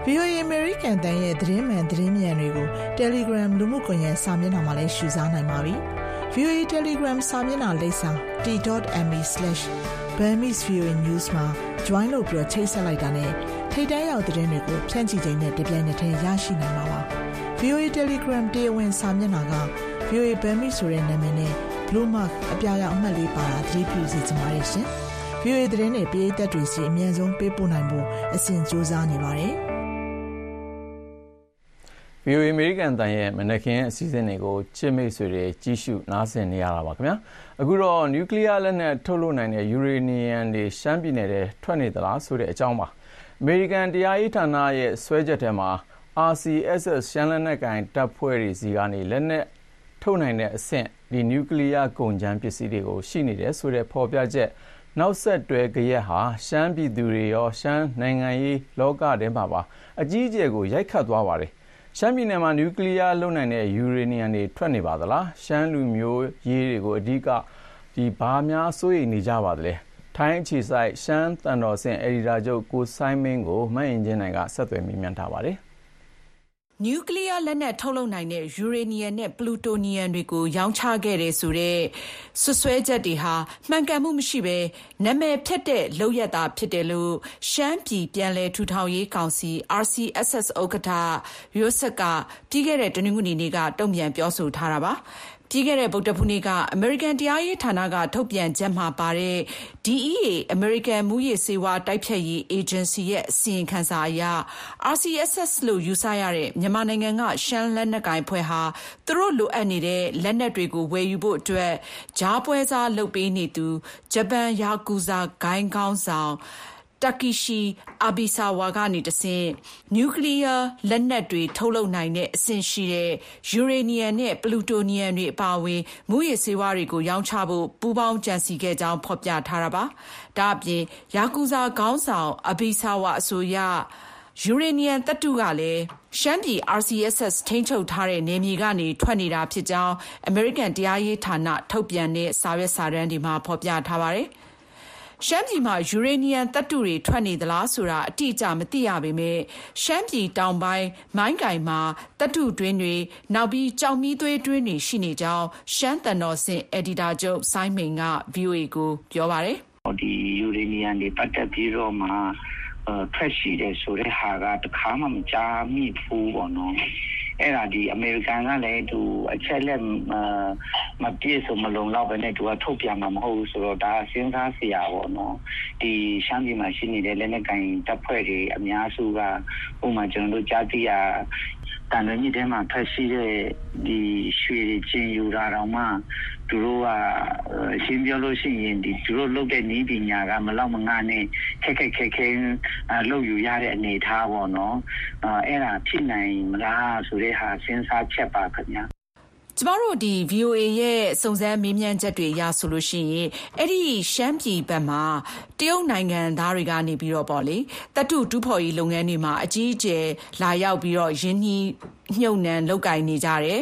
VOA American တန်ရဲ့သတင်းမှန်သတင်းမြန်တွေကို Telegram လူမှုကွန်ရက်စာမျက်နှာမှာလည်းရှုစားနိုင်ပါပြီ။ VOA Telegram စာမျက်နှာလိပ်စာ t.me/burmese.voanews မှာ join လုပ်ပြီးချိတ်ဆက်လိုက်တာနဲ့ထိတ်တန်းရောက်သတင်းတွေကိုဖြန့်ချိချိန်နဲ့တပြိုင်နက်တည်းရရှိနိုင်မှာပါ။ VOA Telegram တရားဝင်စာမျက်နှာက VOA Burmese ဆိုတဲ့နာမည်နဲ့ blue mark အပြာရောင်အမှတ်လေးပါတာသတိပြုစီကြပါရရှင်။ VOA သတင်းတွေပြည်သက်တွေစီအမြန်ဆုံးပေးပို့နိုင်ဖို့အစဉ်ကြိုးစားနေပါတယ်။ VOA အမေရိကန်တန်ရဲ့မနက်ခင်းအစည်းအဝေးတွေကိုချစ်မိတ်ဆွေတွေကြီးစုနားဆင်နေရတာပါခင်ဗျာအခုတော့နျူကလ িয়ার လက်နက်ထုတ်လုပ်နိုင်တဲ့ယူရေနီယံတွေရှမ်းပြည်နယ်ထဲထွက်နေသလားဆိုတဲ့အကြောင်းပါအမေရိကန်တရားရေးဌာနရဲ့ဆွဲချက်ထဲမှာ RCSS ရှမ်းလက်နက်ကိုင်တပ်ဖွဲ့တွေဆီကနေ လက်နက်ထုတ်နိုင်တဲ့အဆင့် နျူကလီးယားကုန်ကြမ်းပစ္စည်းတွေ ရှိနေတယ်ဆိုတဲ့ ဖော်ပြချက် နောက်ဆက်တွဲဂယက်ဟာ ရှမ်းပြည်သူတွေရော ရှမ်းနိုင်ငံရေးလောကထဲမှာပါ အကြီးအကျယ်ကို ရိုက်ခတ်သွားပါတယ်။ရှမ်းပြည်နယ်မှာ နျူကလီးယားလုပ်နိုင်တဲ့ ယူရေနီယံတွေ ထွက်နေပါသလား၊ရှမ်းလူမျိုးရေးတွေကို အဓိက ဘာများစိုးရိမ်နေကြပါသလဲ။ထိုင်းအခြေစိုက် ရှမ်းသံတော်ဆင့် အယ်ဒီတာချုပ် ကိုစိုင်းမိန်းကို မအင်ကြင်းနိုင်က ဆက်သွယ်မေးမြန်းထားပါတယ် နျူကလ িয়ার လက်နက်ထုတ်လုပ်နိုင်တဲ့ ယူရေနီယံနဲ့ ပလူတိုနီယံတွေကို ရောင်းချခဲ့တယ်ဆိုတဲ့ စွပ်စွဲချက်တွေဟာ မှန်ကန်မှုမရှိဘဲ နာမည်ဖျက်တဲ့လုပ်ရပ်သာဖြစ်တယ်လို့ ရှမ်းပြည်ပြန်လည်ထူထောင်ရေးကောင်စီ RCSS ဥက္ကဋ္ဌရိုးဆက်က ပြီးခဲ့တဲ့ တနင်္ဂနွေနေ့က တုံ့ပြန်ပြောဆိုထားတာပါ ပြီးခဲ့တဲ့ဗုဒ္ဓဟူးနေ့ကအမေရိကန်တရားရေးဌာနကထုတ်ပြန်ချက်မှာပါတဲ့ DEA အမေရိကန်မူးယစ်ဆေးဝါးတိုက်ဖျက်ရေးအေဂျင်စီရဲ့အစီရင်ခံစာအရ RCSS လို့ယူဆရတဲ့မြန်မာနိုင်ငံကရှမ်းလက်နက်ကိုင်အဖွဲ့ဟာသူတို့လိုအပ်နေတဲ့လက်နက်တွေကိုဝယ်ယူဖို့အတွက်ကြားပွဲစားလုပ်ပေးနေသူဂျပန်ယာကူဇာဂိုဏ်းခေါင်းဆောင် တာကီရှီအာဘီဆာဝါကနေတဆင့် နျူကလ িয়ার လက်နက်တွေထုတ်လုပ်နိုင်တဲ့အဆင့်ရှိတဲ့ ယူရေနီယံနဲ့ပလူတိုနီယံတွေအပါအဝင်မူးယစ်ဆေးဝါးတွေကိုရောင်းချဖို့ပူးပေါင်းကြံစည်ခဲ့ကြောင်းဖော်ပြထားတာပါ။ဒါ့အပြင်ယာကူဇာခေါင်းဆောင်အာဘီဆာဝါအဆိုအရယူရေနီယံသတ္တုကလည်းရှမ်းပြည် RCSS ထိန်းချုပ်ထားတဲ့နယ်မြေကနေထွက်နေတာဖြစ်ကြောင်းအမေရိကန်တရားရေးဌာနထုတ်ပြန်တဲ့စာရွက်စာတမ်းတွေမှာဖော်ပြထားပါတယ်။ ရှမ်းပြည်မှာ ယူရေနီယံသတ္တုတွေ ထွက်နေသလားဆိုတာ အတိအကျ မသိရပေမယ့် ရှမ်းပြည်တောင်ပိုင်း မိုင်းကိုင်မှာ သတ္တုတွင်းတွေ၊နောက်ပြီး ကျောက်မီးသွေးတွင်းတွေ ရှိနေကြောင်း ရှမ်းသံတော်ဆင့် အယ်ဒီတာချုပ် စိုင်းမိန်က VOA ကို ပြောပါတယ်။“ဒီယူရေနီယံတွေပတ်သက်ပြီးတော့မှ ထွက်ရှိတယ်ဆိုတဲ့ဟာက တခါမှ မကြားမိဘူးပေါ့နော် အဲ့ဒါဒီအမေရိကန်ကလည်းသူအချက်လက်မပြည့်စုံမလုံလောက်ပဲနဲ့သူကထုတ်ပြန်မှာမဟုတ်ဘူးဆိုတော့ဒါစဉ်းစားစရာပေါ့နော်ဒီရှမ်းပြည်မှာရှိနေတဲ့လက်နက်ကင်တပ်ဖွဲ့တွေအများစုကဥပမာကျွန်တော်တို့ကြားသိရ တန်လွင်မြစ်ထဲမှာထွက်ရှိတဲ့ဒီရွှေတွေကျင်ယူတာတော့မှသူတို့ကရှင်းပြောလို့ရှိရင်ဒီသူတို့လုပ်တဲ့နည်းပညာကမလောက်မငှနဲ့ခက်ခက်ခဲခဲလုပ်ယူရတဲ့အနေအထားပေါ့နော်အဲ့ဒါဖြစ်နိုင်မလားဆိုတဲ့ဟာစဉ်းစားချက်ပါခင်ဗျာ ကျမတို့ဒီ VOA ရဲ့စုံစမ်းမေးမြန်းချက်တွေအရဆိုလို့ရှိရင်အဲ့ဒီရှမ်းပြည်ဘက်မှာတရုတ်နိုင်ငံသားတွေကနေပြီးတော့ပေါ့လေတတုတူးဖော်ရေးလုပ်ငန်းတွေမှာအကြီးအကျယ်လာရောက်ပြီးတော့ရင်းနှီးမြှုပ်နှံလုပ်ကင်နေကြတယ်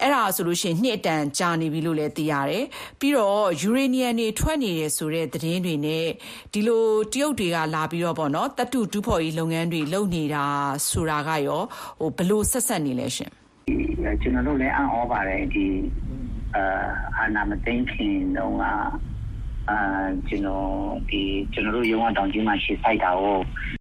အဲ့ဒါဆိုလို့ရှိရင်နှစ်အတန်ကြာနေပြီလို့လည်းသိရတယ်ပြီးတော့ယူရေနီယံတွေထွက်နေတယ်ဆိုတဲ့သတင်းတွေနဲ့ဒီလိုတရုတ်တွေကလာပြီးတော့ပေါ့နော်တတုတူးဖော်ရေးလုပ်ငန်းတွေလုပ်နေတာဆိုတာကရောဟိုဘလို့ဆက်ဆက်နေလဲရှင် ကျွန်တော်တို့လည်းအံ့ဩပါတယ်ဒီအာအာနာမသိန်းခင်တုန်းကအာကျွန်တော်ဒီကျွန်တော်တို့ရုံးအောင်တောင်ကြီးမှာရှေ့ဆိုင်တာကို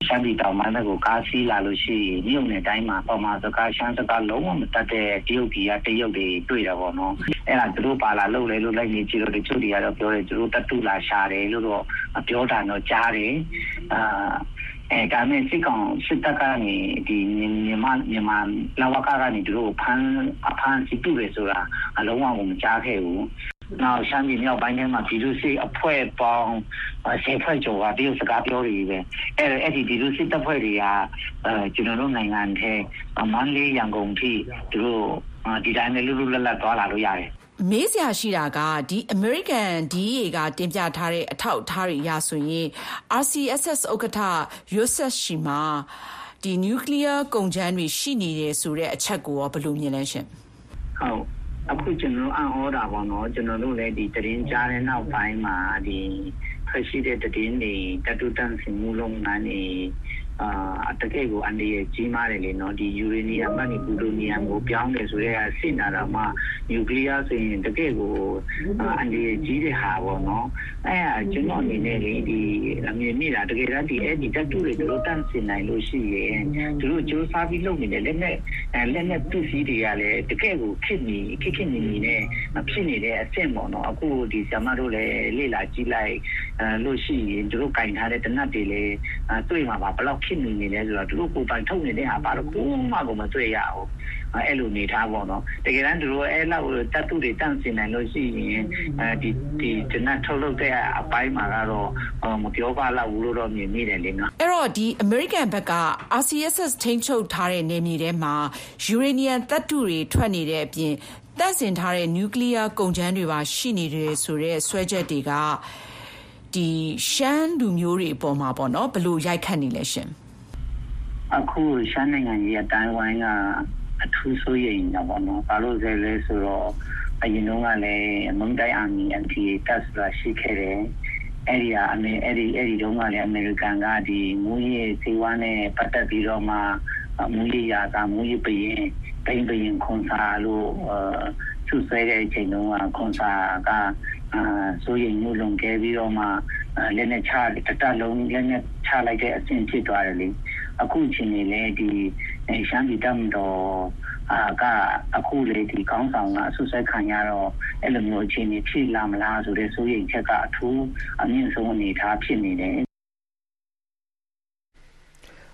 ရှမ်းပြည်တောင်ပိုင်းဘက်ကိုကားစီးလာလို့ရှိရင်မြို့နယ်တိုင်းမှာပေါ်မှာစကားရှမ်းစကားလုံးဝမတတ်တဲ့တရုတ်ပြည်ကတရုတ်တွေတွေ့တာပေါ့နော်အဲ့ဒါသူတို့ပါလာလို့လေလို့လိုက်နေကြည့်လို့တချို့တွေကတော့ပြောတယ်သူတို့တတူလာရှာတယ်လို့တော့ပြောတာတော့ကြားတယ်အာ အဲဒါနဲ့စစ်ကောင်စစ်တပ်ကနေဒီမြန်မာမြန်မာလဝကကနေသူတို့ဖမ်းအဖမ်းစီတူရဆိုတာအလုံးဝမကြားခဲ့ဘူးနောက်ရှမ်းပြည်မြောက်ပိုင်းထဲမှာပြည်သူစစ်အဖွဲ့ပေါင်းဆယ်ဖွဲ့ကျော်ကတရုတ်စကားပြောတွေပဲအဲ့အဲ့ဒီပြည်သူစစ်တပ်ဖွဲ့တွေကအဲကျွန်တော်တို့နိုင်ငံထဲမန္တလေးရန်ကုန်ထိသူတို့ဒီတိုင်းနဲ့လွတ်လွတ်လပ်လပ်သွားလာလို့ရတယ် မေးစရာရှိတာကဒီ American DEA ကတင်ပြထားတဲ့အထောက်အထားတွေအရဆိုရင် RCSS ဥက္ကဋ္ဌ Yosef ရှိမှာဒီ nuclear ကုန်ကြမ်းတွေရှိနေတယ်ဆိုတဲ့အချက်ကိုရောဘယ်လိုမြင်လဲရှင်ဟုတ်အခုကျွန်တော်အံ့ဩတာပေါ့နော်ကျွန်တော်တို့လည်းဒီတရင်ကြားတဲ့နောက်ပိုင်းမှာဒီထွက်ရှိတဲ့တည်င်းတွေတတူတန့်စင်မှုလုံးငန်းတွေ အာတကယ်ကိုအန်ဒီရဲ့ကြီးမားတယ်လေနော်ဒီယူရေနီယမ်ကနေပူတိုနီယမ်ကိုပြောင်းတယ်ဆိုတဲ့စိနာတာမှနျူကလ িয়ার ဆိုရင်တကယ်ကိုအန်ဒီရဲ့ကြီးတဲ့ဟာပေါ့နော်အဲကျွန်တော်အနေနဲ့လေဒီအမြင်မိတာတကယ်တမ်းဒီအဲ့ဒီတက်တူတွေတို့တန့်စင်နိုင်လို့ရှိရင်သူတို့စူးစမ်းပြီးလုပ်နေတယ်လက်နဲ့လက်နဲ့သူစီးတွေကလည်းတကယ်ကိုခစ်နေခစ်ခစ်နေနေနဲ့ဖြစ်နေတဲ့အဆင့်ပေါ့နော်အခုဒီဆမတို့လည်းလေ့လာကြည့်လိုက်လို့ရှိရင်တို့ကင်ထားတဲ့တနတ်တွေလည်းတွေ့မှာပါဘလောက်ဖြစ်နေနေလဲဆိုတော့သူတို့ကိုယ်ပိုင်ထုတ်နေတဲ့ဟာဘာလို့ကိုမှကိုမတွေ့ရအောင်အဲ့လိုနေထားပေါ့နော်တကယ်တမ်းသူတို့အဲ့လောက်တတ်သူတွေတန့်စင်နိုင်လို့ရှိရင်အဲဒီဒီဂျနတ်ထုတ်လုပ်တဲ့အပိုင်းမှာကတော့မပြောပါလောက်ဘူးလို့တော့မြင်မိတယ်လေနော်အဲ့တော့ဒီ American ဘက်က RCSS ထိန်းချုပ်ထားတဲ့နေမြေထဲမှာယူရေနီယံတပ်တုတွေထွက်နေတဲ့အပြင်တန့်စင်ထားတဲ့နျူကလ িয়ার ကုန်ကြမ်းတွေပါရှိနေတယ်ဆိုတဲ့ဆွဲချက်တွေက ဒီရှမ်းလူမျိုးတွေအပေါ်မှာပေါ့နော်ဘလို့ရိုက်ခတ်နေလဲရှင်အခုရှမ်းနိုင်ငံကြီးအတိုင်းဝိုင်းကအထူးဆိုရင်တော့ပေါ့နော်ဘာလို့လဲလဲဆိုတော့အရင်တုန်းကလည်းမုန်တိုင်းအာမီ MTA တက်ဆိုတာရှိခဲ့တယ်အဲ့ဒီအမေအဲ့ဒီအဲ့ဒီတုန်းကလည်းအမေရိကန်ကဒီမူရေးဈေးဝါးနဲ့ပတ်သက်ပြီးတော့မှမူကြီးရာသာမူကြီးပရင်ပိန်ပရင်ခွန်စာလို့သူဆွဲတဲ့အချိန်တုန်းကခွန်စာက အာဆိုရင်မှုလုံခဲ့ပြီးတော့မှလက်နဲ့ချတတလုံးလက်နဲ့ချလိုက်တဲ့အဆင့်ဖြစ်သွားတယ်လေအခုချိန်နေလေဒီရှမ်းပြည်တမ်းတော်အာကအခုလေဒီကောင်းဆောင်ကအဆုဆက်ခံရတော့အဲ့လိုမျိုးအခြေအနေဖြစ်လာမလားဆိုတဲ့စိုးရိမ်ချက်ကအထူးအမြင့်ဆုံးအနေအထားဖြစ်နေတယ်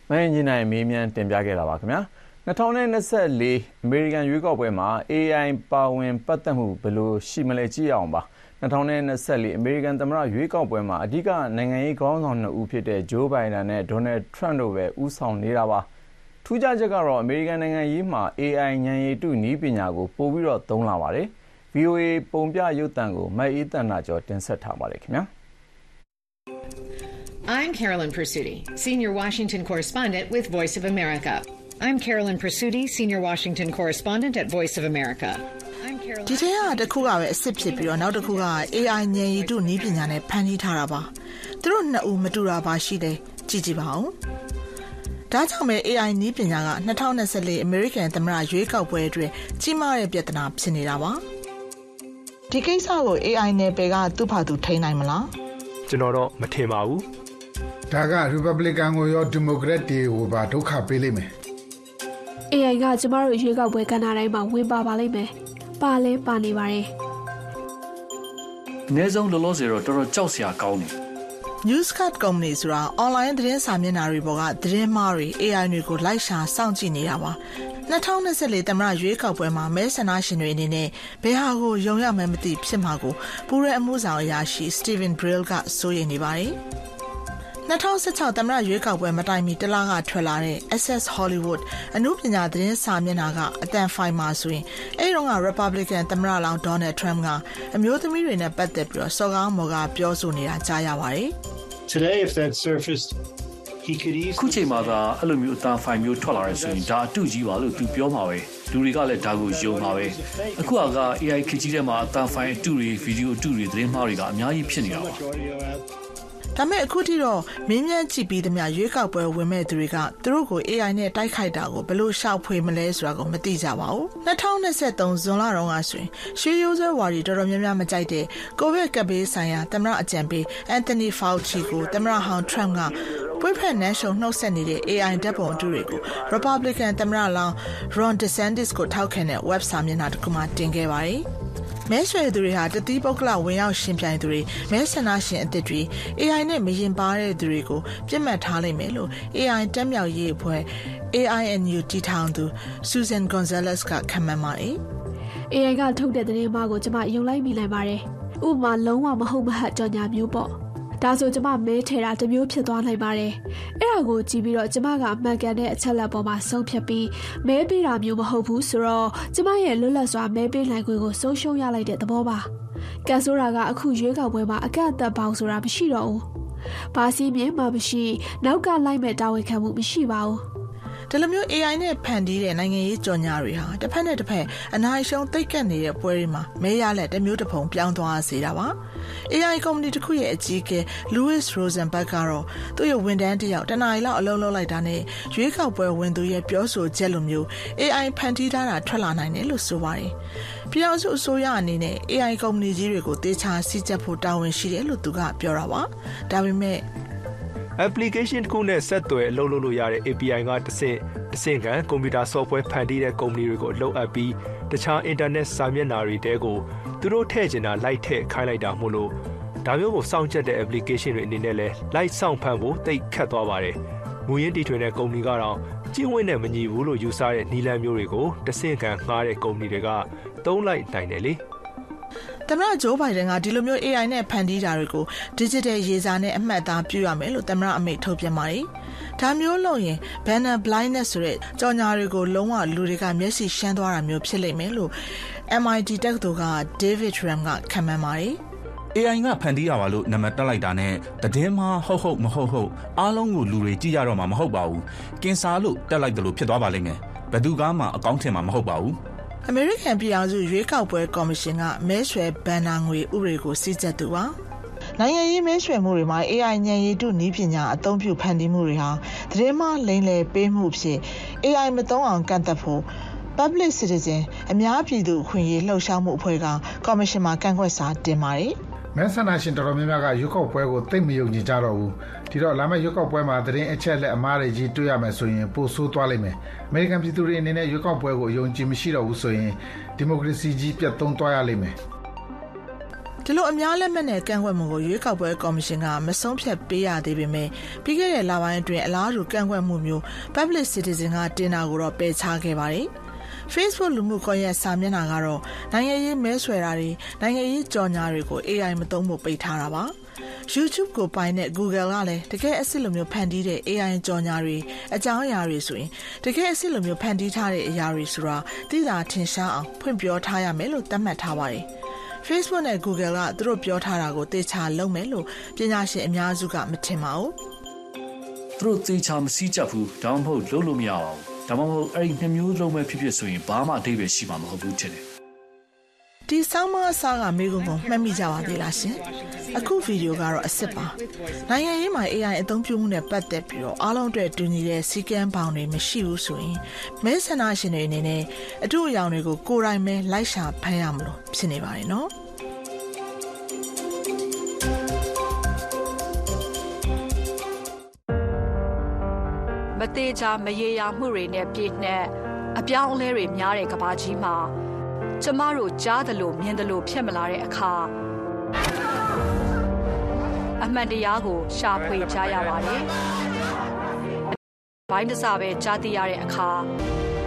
မင်းကြီးနိုင်မေးမြန်းတင်ပြခဲ့တာပါခင်ဗျာ2024အမေရိကန်ရွေးကောက်ပွဲမှာ AI ပါဝင်ပတ်သက်မှုဘယ်လိုရှိမလဲကြည့်အောင်ပါ 2024 အမေရိကန်သမ္မတရွေးကောက်ပွဲမှာ အဓိက နိုင်ငံရေးခေါင်းဆောင် နှစ်ဦးဖြစ်တဲ့ဂျိုးဘိုင်ဒန်နဲ့ဒေါ်နယ်ထရန့်တို့ပဲ ဦးဆောင်နေတာပါ ထူးခြားချက်ကတော့ အမေရိကန်နိုင်ငံရေးမှာ AI ဉာဏ်ရည်တုနည်းပညာကို ပိုပြီးတော့သုံးလာပါတယ် VOA ပုံပြရုပ်သံကိုမတ်အေးတန်နာကျော် တင်ဆက်ထားပါတယ်ခင်ဗျာ I'm Carolyn Persutti, Senior Washington Correspondent with Voice of America. I'm Carolyn Persutti, Senior Washington Correspondent at Voice of America. ဒီထဲကတစ်ခုကပဲအစ်စ်ဖြစ်ပြီးတော့နောက်တစ်ခုက AI ဉာဏ်ရည်တုနည်းပညာနဲ့ဖန်တီးထားတာပါသူတို့နှစ်ဦးမတူတာပါရှိတယ်ကြည့်ကြည့်ပါဦးဒါကြောင့်ပဲ AI နည်းပညာက2024 American သမ္မတရွေးကောက်ပွဲအတွက်ကြီးမားတဲ့ပြဿနာဖြစ်နေတာပါဒီကိစ္စကို AI နယ်ပယ်ကသူ့ဖာသူထိန်းနိုင်မလားကျွန်တော်တော့မထင်ပါဘူးဒါက Republican ကိုရော Democrat တွေကိုပါဒုက္ခပေးလိမ့်မယ် AI ကကျမတို့ရွေးကောက်ပွဲကဏ္ဍတိုင်းမှာဝင်ပါပါလိမ့်မယ် ပါလဲပါနေပါတယ်အနည်းဆုံးလောလောဆယ်တော့တော်တော်ကြောက်စရာကောင်းတယ် Newscast Company ဆိုတာ online သတင်းစာမျက်နှာတွေပေါ်ကသတင်းမှားတွေ AI တွေကိုလိုက်ရှာစောင့်ကြည့်နေတာပါ2024သမ္မတရွေးကောက်ပွဲမှာမဲဆန္ဒရှင်တွေအနေနဲ့ဘယ်ဟာကိုယုံရမှန်းမသိဖြစ်မှာကိုပူရဲအမှုဆောင်အရာရှိ Steven Brill ကစိုးရိမ်နေပါတယ် 2016သမ္မတရွေးကောက်ပွဲမတိုင်မီတလားကထွက်လာတဲ့ Access Hollywood အမှုပညာသတင်းစာမျက်နှာကအတန်ဖိုင်မှာဆိုရင်အဲဒီတော့က Republican သမ္မတလောင်း Donald Trump ကအမျိုးသမီးတွေနဲ့ပတ်သက်ပြီးတော့စော်ကားမော်ကပြောဆိုနေတာကြားရပါတယ်။ Today if that surfaced he could easily ခုချိန်မှာသာအဲ့လိုမျိုးအတန်ဖိုင်မျိုးထွက်လာရဲဆိုရင်ဒါအတူကြီးပါလို့သူပြောမှာပဲလူတွေကလည်းဒါကိုယုံမှာပဲအခုက AI ခကြီးထဲမှာအတန်ဖိုင်အတူတွေဗီဒီယိုအတူတွေသတင်းမှားတွေကအများကြီးဖြစ်နေတာပါ ဒါမဲ့အခုထိတော့မင်းမြန်းကြည့်ပြီးသမျှရွေးကောက်ပွဲဝင်မဲ့သူတွေကသူတို့ကို AI နဲ့တိုက်ခိုက်တာကိုဘယ်လိုရှောက်ဖွေမလဲဆိုတာကိုမသိကြပါဘူး2023ဇွန်လတုန်းကဆိုရင်ရွှေရိုးစွဲဝါဒီတော်တော်များများမကြိုက်တဲ့ကိုဗစ်ကပ်ဘေးဆိုင်ရာသမ္မတအကြံပေးအန်တိုနီဖောက်ချီကိုသမ္မတဟောင်းထရန့်ကပွင့်ဖက်နန်းရှုံနှုတ်ဆက်နေတဲ့ AI ဓာတ်ပုံအတူတွေကို Republican သမ္မတလောင်း Ron DeSantis ကိုထောက်ခံတဲ့ web စာမျက်နှာတစ်ခုမှတင်ခဲ့ပါတယ်။ မဲဆွယ်သူတွေဟာတတိပုဂ္ဂလဝင်ရောက်ရှင်ပြိုင်သူတွေမဲဆန္ဒရှင်အသစ်တွေ AI နဲ့မရင်ပါတဲ့သူတွေကိုပြစ်မှတ်ထားလိုက်မယ်လို့ AI တက်မြောက်ရေးအဖွဲ့ AINU တည်ထောင်သူ Susan Gonzalez ကခန့်မှန်းပါတယ်။ AI ကထုတ်တဲ့သတင်းမှားကိုကျွန်မယုံလိုက်မိနိုင်ပါတယ်။ဥပမာလုံးဝမဟုတ်မဟတ်ကြော်ညာမျိုးပေါ့။ ဒါဆိုကျမမဲထဲတာတမျိုးဖြစ်သွားနိုင်ပါတယ်အဲ့ဒါကိုကြည့်ပြီးတော့ကျမကအမှန်ကန်တဲ့အချက်လက်ပေါ်မှာဆုံးဖြတ်ပြီးမဲပေးတာမျိုးမဟုတ်ဘူးဆိုတော့ကျမရဲ့လွတ်လပ်စွာမဲပေးနိုင်ခွင့်ကိုဆုံးရှုံးရလိုက်တဲ့သဘောပါကန်ဆိုရာကအခုရွေးကောက်ပွဲမှာအကန့်အသတ်ပေါင်းဆိုတာမရှိတော့ဘူးဘာစီးမြင်မှမရှိ နောက်ကလိုက်မဲ့တာဝန်ခံမှုမရှိပါဘူး ဒီလိုမျိုး AI နဲ့ဖန်တီးတဲ့နိုင်ငံရေးကြော်ညာတွေဟာတစ်ဖက်နဲ့တစ်ဖက်အနိုင်ရှုံးသိပ်ကပ်နေတဲ့ပွဲတွေမှာမဲရလက်တစ်မျိုးတစ်ပုံပြောင်းသွားစေတာပါ AI ကုမ္ပဏီတစ်ခုရဲ့အကြီးအကဲ Louis Rosenberg ကတော့သူ့ရဲ့ဝန်ထမ်းတယောက်တနအီလောက်အလုပ်လုပ်လိုက်တာနဲ့ရွေးကောက်ပွဲဝင်သူရဲ့ပြောဆိုချက်လိုမျိုး AI ဖန်တီးထားတာထွက်လာနိုင်တယ်လို့ဆိုပါတယ်ပြည်အောင်စုအစိုးရအနေနဲ့ AI ကုမ္ပဏီကြီးတွေကိုတေချာစီးကျက်ဖို့တာဝန်ရှိတယ်လို့သူကပြောတာပါဒါပေမဲ့ application တစ်ခုနဲ့ဆက်သွယ်အလုပ်လုပ်လို့ရတဲ့ API ကတစ်ဆင့်တစ်ဆင့်ခံကွန်ပျူတာ software ဖန်တီးတဲ့ကုမ္ပဏီတွေကိုအလုပ်အပ်ပြီးတခြား internet စာမျက်နှာတွေတဲကိုသူတို့ထည့်ချင်တာလိုက်ထည့်ခိုင်းလိုက်တာမို့လို့ဒါမျိုးကိုစောင့်ကြက်တဲ့ application တွေအနေနဲ့လည်း light စောင့်ဖန်ဖို့တိတ်ခတ်သွားပါတယ်။မူရင်းတီထွင်တဲ့ကုမ္ပဏီကတော့ကျင့်ဝတ်နဲ့မညီဘူးလို့ယူဆတဲ့နီလန်မျိုးတွေကိုတဆင့်ခံငှားတဲ့ကုမ္ပဏီတွေကသုံးလိုက်နိုင်တယ်လေ။ သမ္မတဂျိုးဘိုင်ဒန်ကဒီလိုမျိုး AI နဲ့ဖန်တီးတာတွေကို digital ရေးစာနဲ့အမှတ်အသားပြုရမယ်လို့သမ္မတအမိန့်ထုတ်ပြန်ပါတယ်။ဒါမျိုးလုပ်ရင် banner blindness ဆိုတဲ့ကြော်ညာတွေကိုလုံးဝလူတွေကမျက်စိရှမ်းသွားတာမျိုးဖြစ်လိမ့်မယ်လို့ MIT တက္ကသိုလ်က David Ram ကခန့်မှန်းပါတယ်။ AI ကဖန်တီးတာပါလို့နံပါတ်တက်လိုက်တာနဲ့တည်င်းမဟုတ်ဟုတ်မဟုတ်ဟုတ်အားလုံးကိုလူတွေကြည့်ရတော့မှာမဟုတ်ပါဘူး။ကင်ဆာလို့တက်လိုက်တယ်လို့ဖြစ်သွားပါလိမ့်မယ်။ဘယ်သူကမှအကောင့်ထင်မှာမဟုတ်ပါဘူး။ အမေရိကန်ပြည်အောင်စုရွေးကောက်ပွဲကော်မရှင်ကမဲဆွယ်ဘန်နာငွေဥပဒေကိုစီစစ်သူပါနိုင်ငံရေးမဲဆွယ်မှုတွေမှာ AI ဉာဏ်ရည်တုနည်းပညာအသုံးပြုဖန်တီးမှုတွေဟာသတင်းမှလိမ့်လည်ပေးမှုဖြစ် AI မသုံးအောင်ကန့်သတ်ဖို့ Public Citizen အများပြည်သူအခွင့်အရေးလှုပ်ရှားမှုအဖွဲ့ကကော်မရှင်မှာကန့်ကွက်စာတင်ပါတယ်။ မဲဆန္ဒရှင်တော်တော်များများကရွေးကောက်ပွဲကိုသိမယုံကြည်ကြတော့ဘူး။ဒီတော့လာမယ့်ရွေးကောက်ပွဲမှာသတင်းအချက်လက်အမှားတွေကြီးတွေ့ရမယ်ဆိုရင်ပိုဆိုးသွားလိမ့်မယ်။အမေရိကန်ပြည်သူတွေအနေနဲ့ရွေးကောက်ပွဲကိုယုံကြည်မရှိတော့ဘူးဆိုရင်ဒီမိုကရေစီကြီးပြတ်သုံးသွားရလိမ့်မယ်။ဒီလိုအများလက်မှတ်နဲ့ကန့်ကွက်မှုကိုရွေးကောက်ပွဲကော်မရှင်ကမဆုံးဖြတ်ပေးရသေးပေမဲ့ပြီးခဲ့တဲ့လပိုင်းအတွင်းအလားတူကန့်ကွက်မှုမျိုး Public Citizen ကတင်တာကိုတော့ပယ်ချခဲ့ပါတယ်။ Facebook လူမှုကွန်ရက်စာမျက်နှာကတော့နိုင်ငံရေးမဲဆွယ်တာတွေနိုင်ငံရေးကြော်ညာတွေကို AI မသုံးဖို့ပိတ်ထားတာပါ။ YouTube ကိုပိုင်တဲ့ Google ကလည်းတကယ်အစ်စ်လိုမျိုးဖန်တီးတဲ့ AI ကြော်ညာတွေအကြောင်းအရာတွေဆိုရင်တကယ်အစ်စ်လိုမျိုးဖန်တီးထားတဲ့အရာတွေဆိုတာသိတာထင်ရှားအောင်ဖွင့်ပြောထားရမယ်လို့သတ်မှတ်ထားပါတယ်။ Facebook နဲ့ Google ကသူတို့ပြောထားတာကိုသေချာလုပ်မယ်လို့ပညာရှင်အများစုကမထင်ပါဘူး။သူတို့သေချာမစည်းကြဘူးဒါမှမဟုတ်လုပ်လို့မရပါဘူး။ ဒါမှမဟုတ်အဲ့ဒီနှမျိုးလုံးပဲဖြစ်ဖြစ်ဆိုရင်ဘာမှအဓိပ္ပာယ်ရှိမှာမဟုတ်ဘူးထင်တယ်။ဒီဆောင်းမအစားကမိကုံကိုမှတ်မိကြပါသေးလားရှင်။အခုဗီဒီယိုကတော့အစ်စ်ပါ။နိုင်ငံရေးမှာ AI အသုံးပြုမှုနဲ့ပတ်သက်ပြီးတော့အားလုံးအတွက်တူညီတဲ့စီကံပေါင်းတွေမရှိဘူးဆိုရင်မဲဆန္ဒရှင်တွေအနေနဲ့အထူးအယောင်တွေကိုကိုယ်တိုင်ပဲလိုက်ရှာဖမ်းရမလို့ဖြစ်နေပါတယ်နော်။ သေးချာမရေရာမှုတွေနဲ့ပြည့်နှက်အပြောင်းအလဲတွေများတဲ့ကဘာကြီးမှာကျမတို့ကြားသလိုမြင်သလိုဖြစ်မလာတဲ့အခါအမှန်တရားကိုရှာဖွေကြရပါတယ်။ဘိုင်းတစားပဲကြားသိရတဲ့အခါ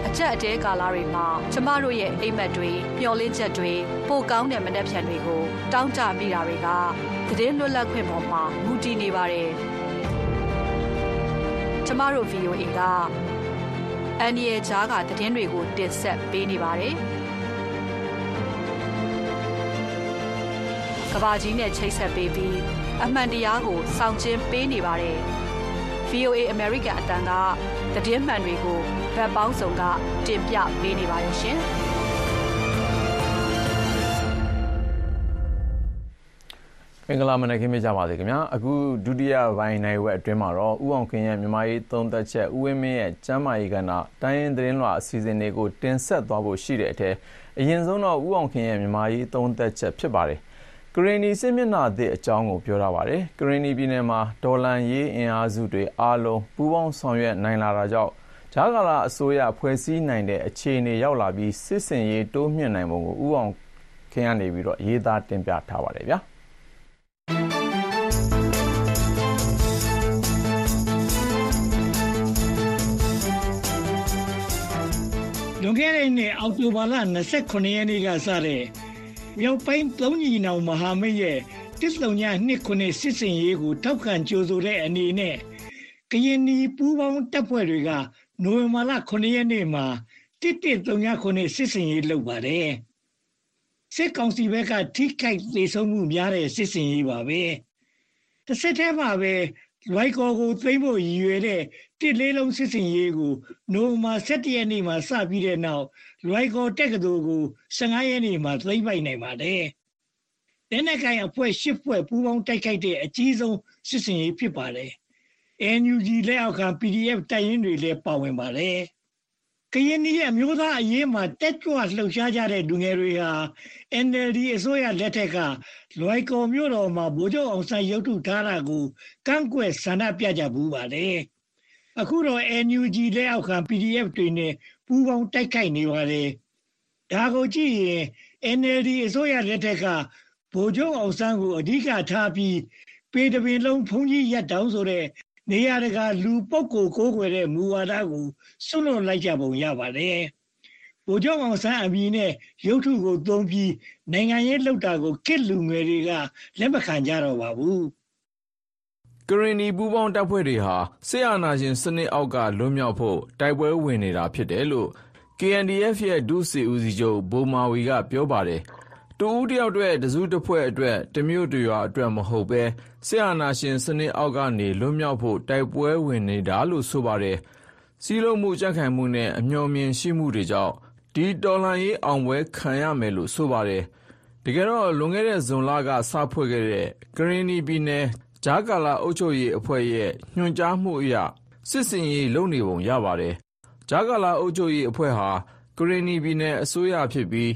အကြက်အတဲကာလတွေမှာကျမတို့ရဲ့အိမ်မက်တွေမျောလင်းချက်တွေပိုကောင်းတဲ့မနှက်ဖြန်တွေကို တောင်းကြမိတာတွေကသတင်းလွတ်လပ်ခွင့်ပေါ်မှာမူတည်နေပါတယ်။ ကျမတို့ VOA ကအန်ဒီရဲ့ဂျားကသတင်းတွေကိုတင်ဆက်ပေးနေပါတယ်။ကဘာကြီးနဲ့ချိတ်ဆက်ပေးပြီးအမှန်တရားကိုစောင့်ကျင်းပေးနေပါတယ်။ VOA American အတန်းကသတင်းမှန်တွေကိုဗတ်ပေါင်းစုံကတင်ပြပေးနေပါတယ်ရှင်။ မင်္ဂလာမနက်ခင်းပြကြပါစေခင်ဗျာအခုဒုတိယပိုင်းနိုင်ဝက်အတွင်းမှာတော့ဥအောင်ခင်ရဲ့မြန်မာရေးသုံးသက်ချက်ဥဝင်းမင်းရဲ့ကျမ်းမာရေးကဏ္ဍတိုင်းရင်သတင်းလွှာအစီအစဉ်တွေကိုတင်ဆက်သွားဖို့ရှိတဲ့အထက်အရင်ဆုံးတော့ဥအောင်ခင်ရဲ့မြန်မာရေးသုံးသက်ချက်ဖြစ်ပါတယ်ကရင်နီစစ်မျက်နှာသစ်အကြောင်းကိုပြောထားပါတယ်ကရင်နီပြည်နယ်မှာဒေါ်လန်ရေးအင်အားစုတွေအားလုံးပူးပေါင်းဆောင်ရွက်နိုင်လာတာကြောင့်ဂျာကာလာအစိုးရဖွဲ့စည်းနိုင်တဲ့အခြေအနေရောက်လာပြီးစစ်စင်ရေးတိုးမြင့်နိုင်ပုံကိုဥအောင်ခင်ကနေပြီးတော့ရေးသားတင်ပြထားပါတယ်ဗျာ လွန်ခဲ့တဲ့နှစ်အောက်တိုဘာလ29ရက်နေ့ကစတဲ့မြောက်ပိုင်းသုံးညီနောင်မဟာမိတ်ရဲ့တစ်လုံညနှစ်ခုနှစ်စစ်စင်ရေးကိုထောက်ခံကြိုးဆိုတဲ့အနေနဲ့ကရင်နီပူးပေါင်းတပ်ဖွဲ့တွေကနိုဝင်ဘာလ9ရက်နေ့မှာတစ်တစ်သုံးညခုနှစ်စစ်စင်ရေးလုပ်ပါတယ်စစ်ကောင်စီဘက်ကထိခိုက်ဒေဆုံးမှုများတဲ့စစ်စင်ရေးပါပဲတစ်ဆက်တည်းမှာပဲ လွိုက်ကော်ကိုသိမ်းဖို့ရည်ရွယ်တဲ့တစ်လေးလုံးစစ်စင်ရေးကိုနိုဝင်ဘာ17ရက်နေ့မှာစပြီးတဲ့နောက်လွိုက်ကော်တက္ကသိုလ်ကို15ရက်နေ့မှာသိမ်းပိုက်နိုင်ပါတယ်။တနက်ကိုင်အဖွဲ့၈ဖွဲ့ပူးပေါင်းတိုက်ခိုက်တဲ့အကြီးဆုံးစစ်စင်ရေးဖြစ်ပါတယ်။ NUG လက်အောက်ခံ PDF တပ်ရင်းတွေလည်းပါဝင်ပါတယ်။ ကရင်ပြည်အမျိုးသားအရေးမှာတက်ကြွလှုပ်ရှားကြတဲ့လူငယ်တွေဟာ NLD အစိုးရလက်ထက်ကလွိုက်ကော်မြို့တော်မှာဗိုလ်ချုပ်အောင်ဆန်းရုပ်ထုထားတာကိုကန့်ကွက်ဆန္ဒပြကြဘူးပါတယ်။အခုတော့ NUG လက်အောက်ခံ PDF တွေနဲ့ပူးပေါင်းတိုက်ခိုက်နေပါတယ်။ဒါကိုကြည့်ရင် NLD အစိုးရလက်ထက်ကဗိုလ်ချုပ်အောင်ဆန်းကိုအဓိကထားပြီးပေတပင်လုံးဖုန်ကြီးရက်တောင်းဆိုတဲ့ နေရာတကာလူပုတ်ကိုကိုးကွယ်တဲ့မူဝါဒကိုစွန့်လွတ်လိုက်ကြပုံရပါတယ်။ဗိုလ်ချုပ်အောင်ဆန်းအမည်နဲ့ရုပ်ထုကိုသုံးပြီးနိုင်ငံရေးလှုပ်တာကိုခစ်လူငယ်တွေကလက်မခံကြတော့ပါဘူး။ကရင်နီပူးပေါင်းတပ်ဖွဲ့တွေဟာဆေးအာနာရှင်စနစ်အောက်ကလွတ်မြောက်ဖို့တိုက်ပွဲဝင်နေတာဖြစ်တယ်လို့ KNDF ရဲ့ဒုစီဦးစီးချုပ်ဘိုမာဝီကပြောပါတယ်။ တူဦးတယောက်အတွက်တစုတစ်ဖွဲ့အတွက်တမျိုးတရွာအတွက်မဟုတ်ပဲဆရာနာရှင်စနစ်အောက်ကနေလွတ်မြောက်ဖို့တိုက်ပွဲဝင်နေတာလို့ဆိုပါတယ်။စီးလုံးမှုကြက်ခံမှုနဲ့အမျှော်မြင်ရှိမှုတွေကြောင့်ဒီတော်လှန်ရေးအောင်ပွဲခံရမယ်လို့ဆိုပါတယ်။တကယ်တော့လွန်ခဲ့တဲ့ဇွန်လကစဖွဲ့ခဲ့တဲ့ကရင်နီပြည်နယ်ဂျာကာလာအုပ်ချုပ်ရေးအဖွဲ့ရဲ့ညွှန်ကြားမှုအရစစ်စင်ရေးလုပ်နေပုံရပါတယ်ဂျာကာလာအုပ်ချုပ်ရေးအဖွဲ့ဟာကရင်နီပြည်နယ်အစိုးရဖြစ်ပြီး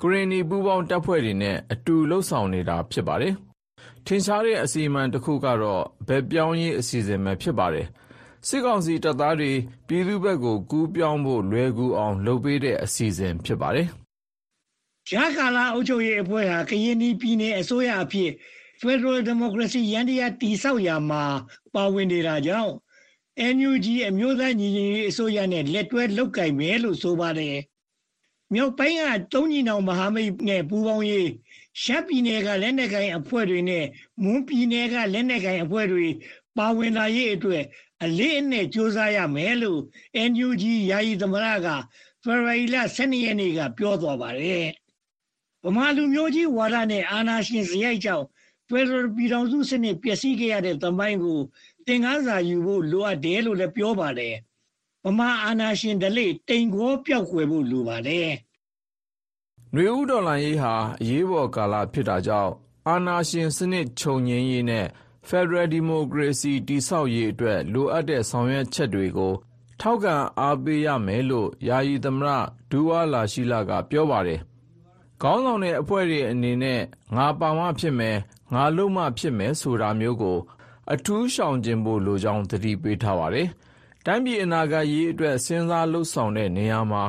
ကရင်နီပူးပေါင်းတပ်ဖွဲ့တွေနဲ့ အတူလှုပ်ဆောင်နေတာ ဖြစ်ပါတယ်။ထင်ရှားတဲ့ အစီအမံတစ်ခုကတော့ ဘက်ပြောင်းရေး အစီအစဉ်ပဲ ဖြစ်ပါတယ်။စစ်ကောင်စီတပ်သားတွေ ပြည်သူ့ဘက်ကို ကူးပြောင်းဖို့ လွယ်ကူအောင် လုပ်ပေးတဲ့ အစီအစဉ် ဖြစ်ပါတယ်။ဂျာကာလာအုပ်ချုပ်ရေးအဖွဲ့ဟာ ကရင်နီပြည်နယ်အစိုးရအဖြစ် Federal Democracy ရန်တရားတိဆောက်ရာမှာ ပါဝင်နေတာကြောင့် NUG အမျိုးသားညီညွတ်ရေးအစိုးရနဲ့ လက်တွဲလုပ်ကိုင်မယ်လို့ ဆိုပါတယ်။ မြောက်ပိုင်းကတုံးညီနောင်မဟာမိတ်နဲ့ပူးပေါင်းရေးရှမ်းပြည်နယ်ကလက်နက်ကိုင်အဖွဲ့တွေနဲ့မွန်ပြည်နယ်ကလက်နက်ကိုင်အဖွဲ့တွေပါဝင်လာရေးအတွက်အလေးအနက်စ조사ရမယ်လို့ NUG ယာယီသမရကဖေဖော်ဝါရီလ12ရက်နေ့ကပြောသွားပါတယ်။ဗမာလူမျိုးကြီးဝါဒနဲ့အာဏာရှင်စရိုက်ကြောင့်ဖက်ဒရယ်ပြည်ထောင်စုစနစ်ပျက်စီးခဲ့ရတဲ့သမိုင်းကိုသင်ခန်းစာယူဖို့လိုအပ်တယ်လို့လည်းပြောပါတယ်။ ဗမာအာဏာရှင်ဓလေ့တိမ်ကောပျောက်ကွယ်ဖို့လိုပါတယ်။နွေဦးတော်လှန်ရေးဟာအရေးပေါ်ကာလဖြစ်တာကြောင့်အာဏာရှင်စနစ်ချုပ်ငြိမ်းရေးနဲ့ဖက်ဒရယ်ဒီမိုကရေစီတည်ဆောက်ရေးအတွက်လိုအပ်တဲ့ဆောင်ရွက်ချက်တွေကို ထောက်ခံအားပေးရမယ်လို့ယာယီသမ္မတဒူဝါလာရှီးလကပြောပါတယ်။ခေါင်းဆောင်တဲ့အဖွဲ့တွေအနေနဲ့ငါပါမှဖြစ်မယ်၊ငါလုပ်မှဖြစ်မယ်ဆိုတာမျိုးကို အထူးရှောင်ကျဉ်ဖို့လိုကြောင်းသတိပေးထားပါတယ်။ တိုင်းပြည်အနာဂတ်ရေးအတွက် စဉ်းစားလုပ်ဆောင်တဲ့နေရာမှာ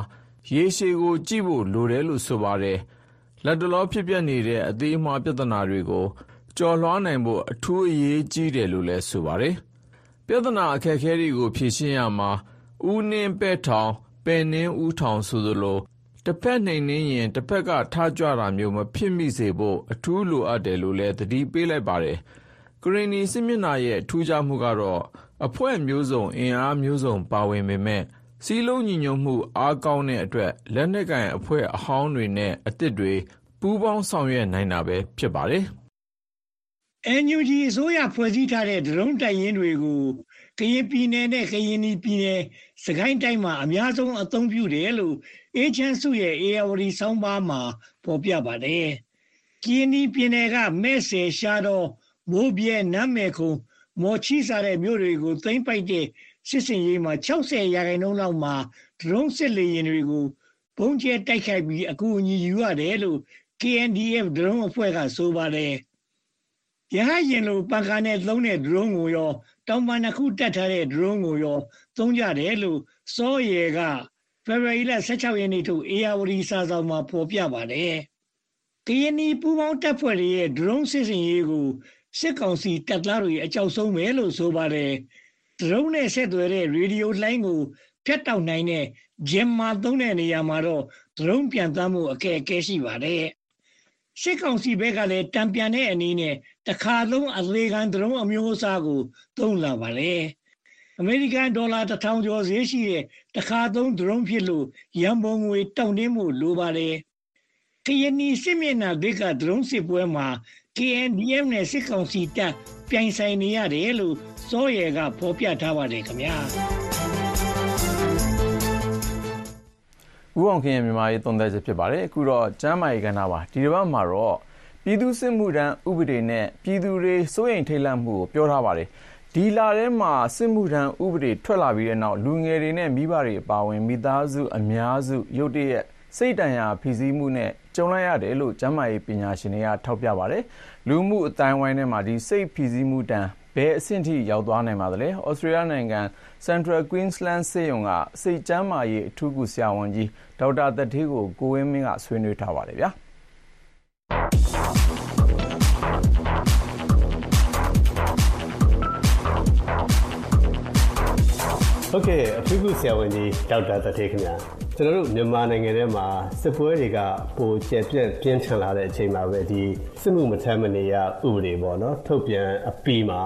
ရေရှည်ကိုကြည့်ဖို့လိုတယ်လို့ ဆိုပါတယ်။လတ်တလော ဖြစ်ပျက်နေတဲ့ အသေးအမွှား ပြဿနာတွေကို ကျော်လွှားနိုင်ဖို့ အထူးအရေးကြီးတယ်လို့လည်း ဆိုပါတယ်။ပြဿနာအခက်အခဲတွေကို ဖြေရှင်းရာမှာ ဦးနှင်းပဲ့ထောင်၊ပဲ့နင်းဦးထောင် ဆိုသလိုတဘက်နှိမ်နင်းရင်တဘက်က ထကြွတာမျိုး မဖြစ်မိစေဖို့ အထူးလိုအပ်တယ်လို့လည်း သတိပေးလိုက်ပါတယ်။ကရင်နီစစ်မျက်နှာရဲ့ ထူးခြားမှုကတော့ အဖွဲ့မျိုးစုံအင်အားမျိုးစုံပါဝင်ပေမယ့် စည်းလုံးညီညွတ်မှု အားကောင်းတဲ့အတွက် လက်နက်ကိုင်အဖွဲ့အဟောင်းတွေနဲ့ အသစ်တွေ ပူးပေါင်းဆောင်ရွက်နိုင်တာပဲ ဖြစ်ပါတယ်။ NUG အစိုးရ ဖွဲ့စည်းထားတဲ့ ဒရုန်းတပ်ရင်းတွေကို ကရင်ပြည်နယ်နဲ့ ကရင်ပြည်နယ်စကိုင်းတိုင်းမှာ အများဆုံး အသုံးပြုတယ်လို့ အေချမ်းစုရဲ့ ARD ဆောင်းပါးမှာ ဖော်ပြပါတယ်။ကရင်ပြည်နယ်က မဲ့ဆယ် ရှားတော့မိုးပြဲနမ်းမယ်ခုံ မော်ချီစားတဲ့မြို့တွေကိုသိမ့်ပိုက်တဲ့စစ်စင်ရေးမှာ60ရာခိုင်နှုန်းလောက်မှာဒရုန်းစစ်လေယာဉ်တွေကိုဘုံကျဲတိုက်ခိုက်ပြီးအကူအညီယူရတယ်လို့ KNDF ဒရုန်းအဖွဲ့ကဆိုပါတယ်။ရဟရင်လိုပန်ကာနဲ့သုံးတဲ့ဒရုန်းကိုရောတောင်ပန်တစ်ခုတက်ထားတဲ့ဒရုန်းကိုရောသုံးကြတယ်လို့စောရဲကဖေဖော်ဝါရီလ16ရက်နေ့ထုတ် ARD စာဆောင်မှာဖော်ပြပါတယ်။ကရင်နီပူပေါင်းတပ်ဖွဲ့ရဲ့ဒရုန်းစစ်စင်ရေးကို စစ်ကောင်စီတပ်သားတွေအကြောက်ဆုံးပဲလို့ဆိုပါတယ်။ဒရုန်းနဲ့ဆက်သွယ်တဲ့ရေဒီယိုလိုင်းကိုဖြတ်တောက်နိုင်တဲ့ဂျင်မာသုံးတဲ့နေရာမှာတော့ဒရုန်းပြန်သားမှုအခက်အခဲရှိပါတယ်။စစ်ကောင်စီဘက်ကလည်းတံပြန်တဲ့အနေနဲ့တခါသုံးအသေးခံဒရုန်းအမျိုးအစားကိုသုံးလာပါတယ်။အမေရိကန်ဒေါ်လာတစ်ထောင်ကျော်ဈေးရှိတဲ့တခါသုံးဒရုန်းဖြစ်လို့ရန်ပုံငွေတောင်းတင်းမှုလိုပါတယ်။ခရနီစစ်မျက်နှာဘက်ကဒရုန်းစစ်ပွဲမှာ KNDM နဲ့စစ်ကောင်စီတပ်ပြိုင်ဆိုင်နေရတယ်လို့စောရဲကဖော်ပြထားပါတယ်ခင်ဗျာဦးအောင်ခင်ရဲ့မြန်မာရေးသုံးသပ်ချက်ဖြစ်ပါတယ်အခုတော့ကျမ်းမာရေးကဏ္ဍပါဒီတစ်ပတ်မှာတော့ပြည်သူစစ်မှုထမ်းဥပဒေနဲ့ပြည်သူတွေစိုးရိမ်ထိတ်လန့်မှုကိုပြောထားပါတယ်ဒီလာထဲမှာစစ်မှုထမ်းဥပဒေထွက်လာပြီးတဲ့နောက်လူငယ်တွေနဲ့မိဘတွေအပါအဝင်မိသားစုအများစုရုတ်တရက်စိတ်တန်ရာဖိစီးမှုနဲ့ ကြုံလိုက်ရတယ်လို့ကျန်းမာရေးပညာရှင်တွေကထောက်ပြပါတယ်။လူမှုအတိုင်းဝိုင်းထဲမှာဒီစိတ်ဖိစီးမှုတန်ဘယ်အဆင့်ထိရောက်သွားနိုင်ပါသလဲ။ဩစတြေးလျနိုင်ငံ Central Queensland ဆေးရုံကစိတ်ကျန်းမာရေးအထူးကုဆရာဝန်ကြီးဒေါက်တာသက်ထေးကိုကိုဝင်းမင်းကဆွေးနွေးထားပါတယ်ဗျာ။ ဟုတ်ကဲ့အထူးကုဆရာဝန်ကြီးဒေါက်တာတထေးခင်ဗျာကျွန်တော်တို့မြန်မာနိုင်ငံထဲမှာစစ်ပွဲတွေကပိုကျက်ပြက်ပြင်းထန်လာတဲ့အချိန်မှာပဲဒီစစ်မှုမထမ်းမနေရဥပဒေပေါ့နော်ထုတ်ပြန်အပြီးမှာ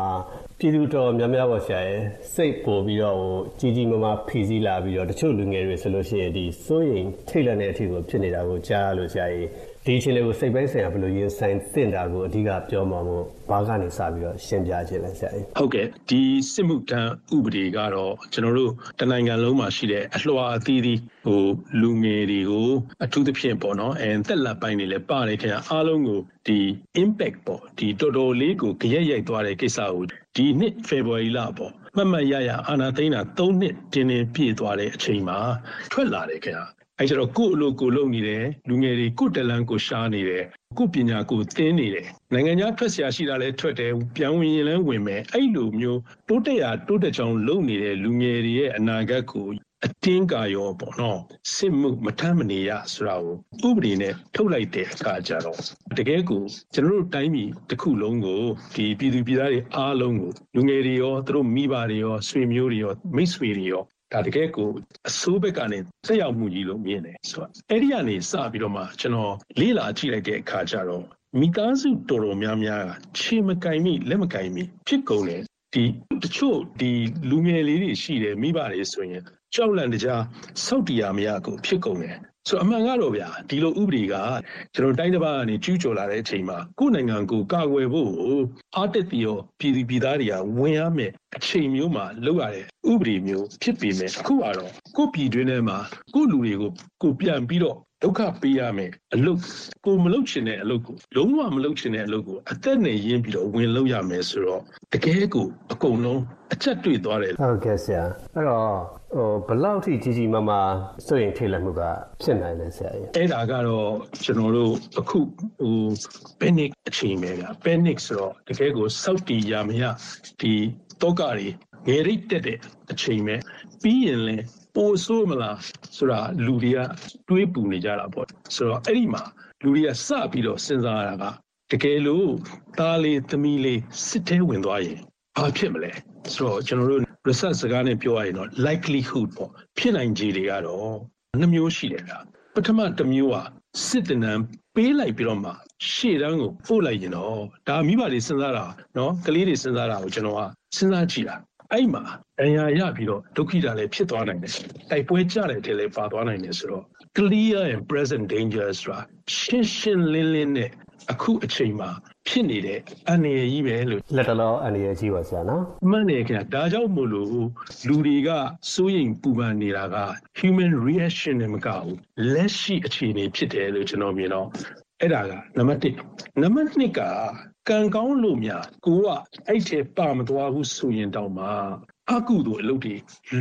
ပြည်သူတော်များများပေါ့ဆရာရဲ့စိတ်ပို့ပြီးတော့ဟိုကြီးကြီးမားမားဖီစည်းလာပြီးတော့တချို့လူငယ်တွေဆိုလို့ရှိရင်ဒီစိုးရင်ထိတ်လန့်တဲ့အထိကိုဖြစ်နေတာကိုကြားလို့ဆရာကြီးဒီအချိန်လေးကိုစိတ်ပိုင်းဆိုင်ရာဘယ်လိုရင်ဆိုင်သင့်တာကိုအဓိကပြောမှာမို့ဘာကနေစပြီးတော့ရှင်းပြခြင်းလဲဆရာကြီးဟုတ်ကဲ့ဒီစစ်မှုထမ်းဥပဒေကတော့ကျွန်တော်တို့တနိုင်ငံလုံးမှာရှိတဲ့အလှော်အသီးသီးဟိုလူငယ်တွေကိုအထူးသဖြင့်ပေါ့နော်အဲသက်လက်ပိုင်းတွေလည်းပါတယ်ခင်ဗျာအားလုံးကိုဒီ impact ပေါ့ဒီတော်တော်လေးကိုကြရက်ရိုက်သွားတဲ့ကိစ္စကိုဒီနှစ် February လပေါ့မှတ်မှတ်ရရအာနာသိန်းတာ၃နှစ်တင်းတင်းပြည့်သွားတဲ့အချိန်မှာထွက်လာတယ်ခင်ဗျ အဲကျတော့ကို့အလိုကိုလုပ်နေတယ်လူငယ်တွေကို့တလန်ကိုရှားနေတယ်ကို့ပညာကိုသင်နေတယ်နိုင်ငံခြားထွက်ဆရာရှိတာလည်းထွက်တယ်ပြန်ဝင်ရင်လည်းဝင်မယ်အဲ့လိုမျိုးတိုးတက်ရာတိုးတက်ချောင်းလုပ်နေတဲ့လူငယ်တွေရဲ့အနာဂတ်ကိုအတင်းကာရောပေါ့နော်စစ်မှုမထမ်းမနေရဆိုတာကိုဥပဒေနဲ့ထုတ်လိုက်တဲ့အခါကျတော့တကယ်ကိုကျွန်တော်တို့တိုင်းပြည်တစ်ခုလုံးကိုဒီပြည်သူပြည်သားတွေအားလုံးကိုလူငယ်တွေရောသူတို့မိဘတွေရောဆွေမျိုးတွေရောမိတ်ဆွေတွေရော ဒါတကယ်ကိုအစိုးဘက်ကနေဆက်ရောက်မှုကြီးလို့မြင်တယ်ဆိုတော့အဲ့ဒီကနေစပြီးတော့မှကျွန်တော်လေးလာကြည့်လိုက်တဲ့အခါကျတော့မိသားစုတော်တော်များများကခြေမကင်မိလက်မကင်မိဖြစ်ကုန်တယ်ဒီတချို့ဒီလူငယ်လေးတွေရှိတယ်မိဘတွေဆိုရင်ကြောက်လန့်တကြားစောက်တရားမရကိုဖြစ်ကုန်တယ် ဆိုအမှန်ကတော့ဗျာဒီလိုဥပဒေကကျွန်တော်တိုင်းတစ်ပါးကနေကျူးကျော်လာတဲ့အချိန်မှာကိုယ်နိုင်ငံကိုကာကွယ်ဖို့အားတက်ပြီးတော့ပြည်သူပြည်သားတွေကဝင်ရမယ်အချိန်မျိုးမှာလောက်ရတဲ့ဥပဒေမျိုးဖြစ်ပေမဲ့အခုကတော့ကိုယ်ပြည်တွင်းထဲမှာကိုယ်လူတွေကိုကိုပြန်ပြီးတော့ဒုက္ခပေးရမယ်အလုပ်ကိုမလုပ်ချင်တဲ့အလုပ်ကိုလုံးဝမလုပ်ချင်တဲ့အလုပ်ကိုအသက်နဲ့ရင်းပြီးတော့ဝင်လုပ်ရမယ်ဆိုတော့တကယ်ကိုအကုန်လုံးအချက်တွေ့သွားတယ်ဟုတ်ကဲ့ဆရာအဲ့တော့ ဟိုဘလောက်ထိကြီးကြီးမားမားစိုးရင်ထိလက်မှုကဖြစ်နိုင်လဲဆရာကြီးအဲ့ဒါကတော့ကျွန်တော်တို့အခုဟို panic အချိန်ပဲဗျ panic ဆိုတော့တကယ်ကိုစောက်တီရမရဒီတောကတွေငယ်ရိတ်တက်တဲ့အချိန်ပဲပြီးရင်လည်းပိုဆိုးမလားဆိုတာလူတွေကတွေးပူနေကြတာပေါ့ဆိုတော့အဲ့ဒီမှာလူတွေကစပြီးတော့စဉ်းစားရတာကတကယ်လို့သားလေးသမီးလေးစစ်ထဲဝင်သွားရင်ဘာဖြစ်မလဲဆိုတော့ကျွန်တော်တို့ research စကားနဲ့ပြောရရင်တော့ likelihood ပေါ့ဖြစ်နိုင်ခြေတွေကတော့နှမျိုးရှိတယ်ဗျပထမတစ်မျိုးကစစ်တနံပေးလိုက်ပြီးတော့မှရှေ့တန်းကိုပို့လိုက်ရင်တော့ဒါမိဘတွေစဉ်းစားတာနော်ကလေးတွေစဉ်းစားတာကိုကျွန်တော်ကစဉ်းစားကြည့်တာအဲ့မှာဒဏ်ရာရပြီးတော့ဒုက္ခိတာလည်းဖြစ်သွားနိုင်တယ်တိုက်ပွဲကြတဲ့အထက်လည်းပါသွားနိုင်တယ်ဆိုတော့ clear and present danger ဆိုတာရှင်းရှင်းလင်းလင်းနဲ့အခုအချိန်မှာ ဖြစ်နေတဲ့အန္တရာယ်ကြီးပဲလို့လက်တလောအန္တရာယ်ကြီးပါဆရာနော်မှန်တယ်ခင်ဗျဒါကြောင့်မို့လို့လူတွေကစိုးရိမ်ပူပန်နေတာက human reaction နဲ့မကဘူးလက်ရှိအခြေအနေဖြစ်တယ်လို့ကျွန်တော်မြင်တော့အဲ့ဒါကနံပါတ်1နံပါတ်2ကကံကောင်းလို့များကိုကအဲ့ထဲပါမသွားဘူးဆိုရင်တောင်မှ အကုသို့အလုပ်တွေ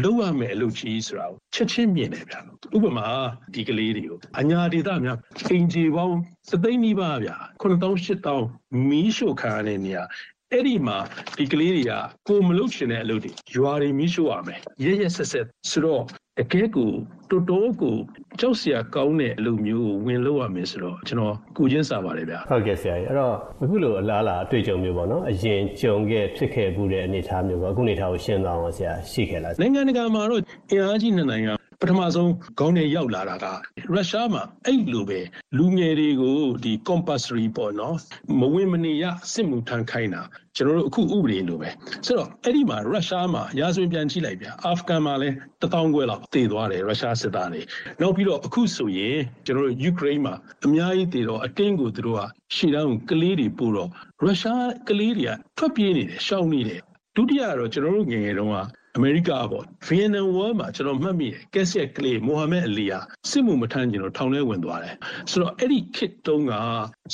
လုပ်ရမယ်အလုပ်ကြီးဆိုတာကိုချက်ချင်းမြင်တယ်ဗျာဥပမာဒီကလေးတွေကိုအညာဒေသများအင်ဂျီပေါင်းသသိန်းနီးပါးဗျာ9000 8000မီးရှို့ခံရတဲ့နေရာအဲ့ဒီမှာဒီကလေးတွေကကိုမလုပ်ချင်တဲ့အလုပ်တွေရွာတွေမီးရှို့ရမယ်ရရဆက်ဆက်ဆိုတော့ တကယ်ကိုတော်တော်ကိုကြောက်စရာကောင်းတဲ့အလုပ်မျိုးကိုဝင်လုပ်ရမယ်ဆိုတော့ကျွန်တော်ကိုချင်းစာပါတယ်ဗျာဟုတ်ကဲ့ဆရာကြီးအဲ့တော့အခုလိုအလားအလာအတွေ့အကြုံမျိုးပေါ့နော်အရင်ကြုံခဲ့ဖြစ်ခဲ့မှုတဲ့အနေအထားမျိုးပေါ့အခုအနေအထားကိုရှင်းသွားအောင်ဆရာရှိခဲ့လားနိုင်ငံတကာမှာတော့အင်အားကြီးနှစ်နိုင်ငံ ပထမဆုံးခေါင်းထဲရောက်လာတာကရုရှားမှာအဲ့လိုပဲလူငယ်တွေကိုဒီ compulsory ပေါ့နော်မဝင်မနေရစစ်မှုထမ်းခိုင်းတာကျွန်တော်တို့အခုဥပဒေလိုပဲဆိုတော့အဲ့ဒီမှာရုရှားမှာရာဇဝင်ပြန်ကြည့်လိုက်ဗျာအာဖဂန်မှာလည်းတထောင်ခွဲလောက်တည်သွားတယ်ရုရှားစစ်သားတွေနောက်ပြီးတော့အခုဆိုရင်ကျွန်တော်တို့ယူကရိန်းမှာအများကြီးတည်တော့အတင်းကိုသူတို့ကရှေ့တန်းကိုကလေးတွေပို့တော့ရုရှားကလေးတွေကထွက်ပြေးနေတယ်ရှောင်နေတယ်ဒုတိယကတော့ကျွန်တော်တို့ငယ်ငယ်တုန်းက အမေရိကပေါ့ဗီယက်နမ်ဝါမှာကျွန်တော်မှတ်မိတယ်ကက်ဆက်ကလေးမိုဟာမက်အလီယာစစ်မှုမထမ်းကျင်တော့ထောင်ထဲဝင်သွားတယ်ဆိုတော့အဲ့ဒီခစ်တုံးက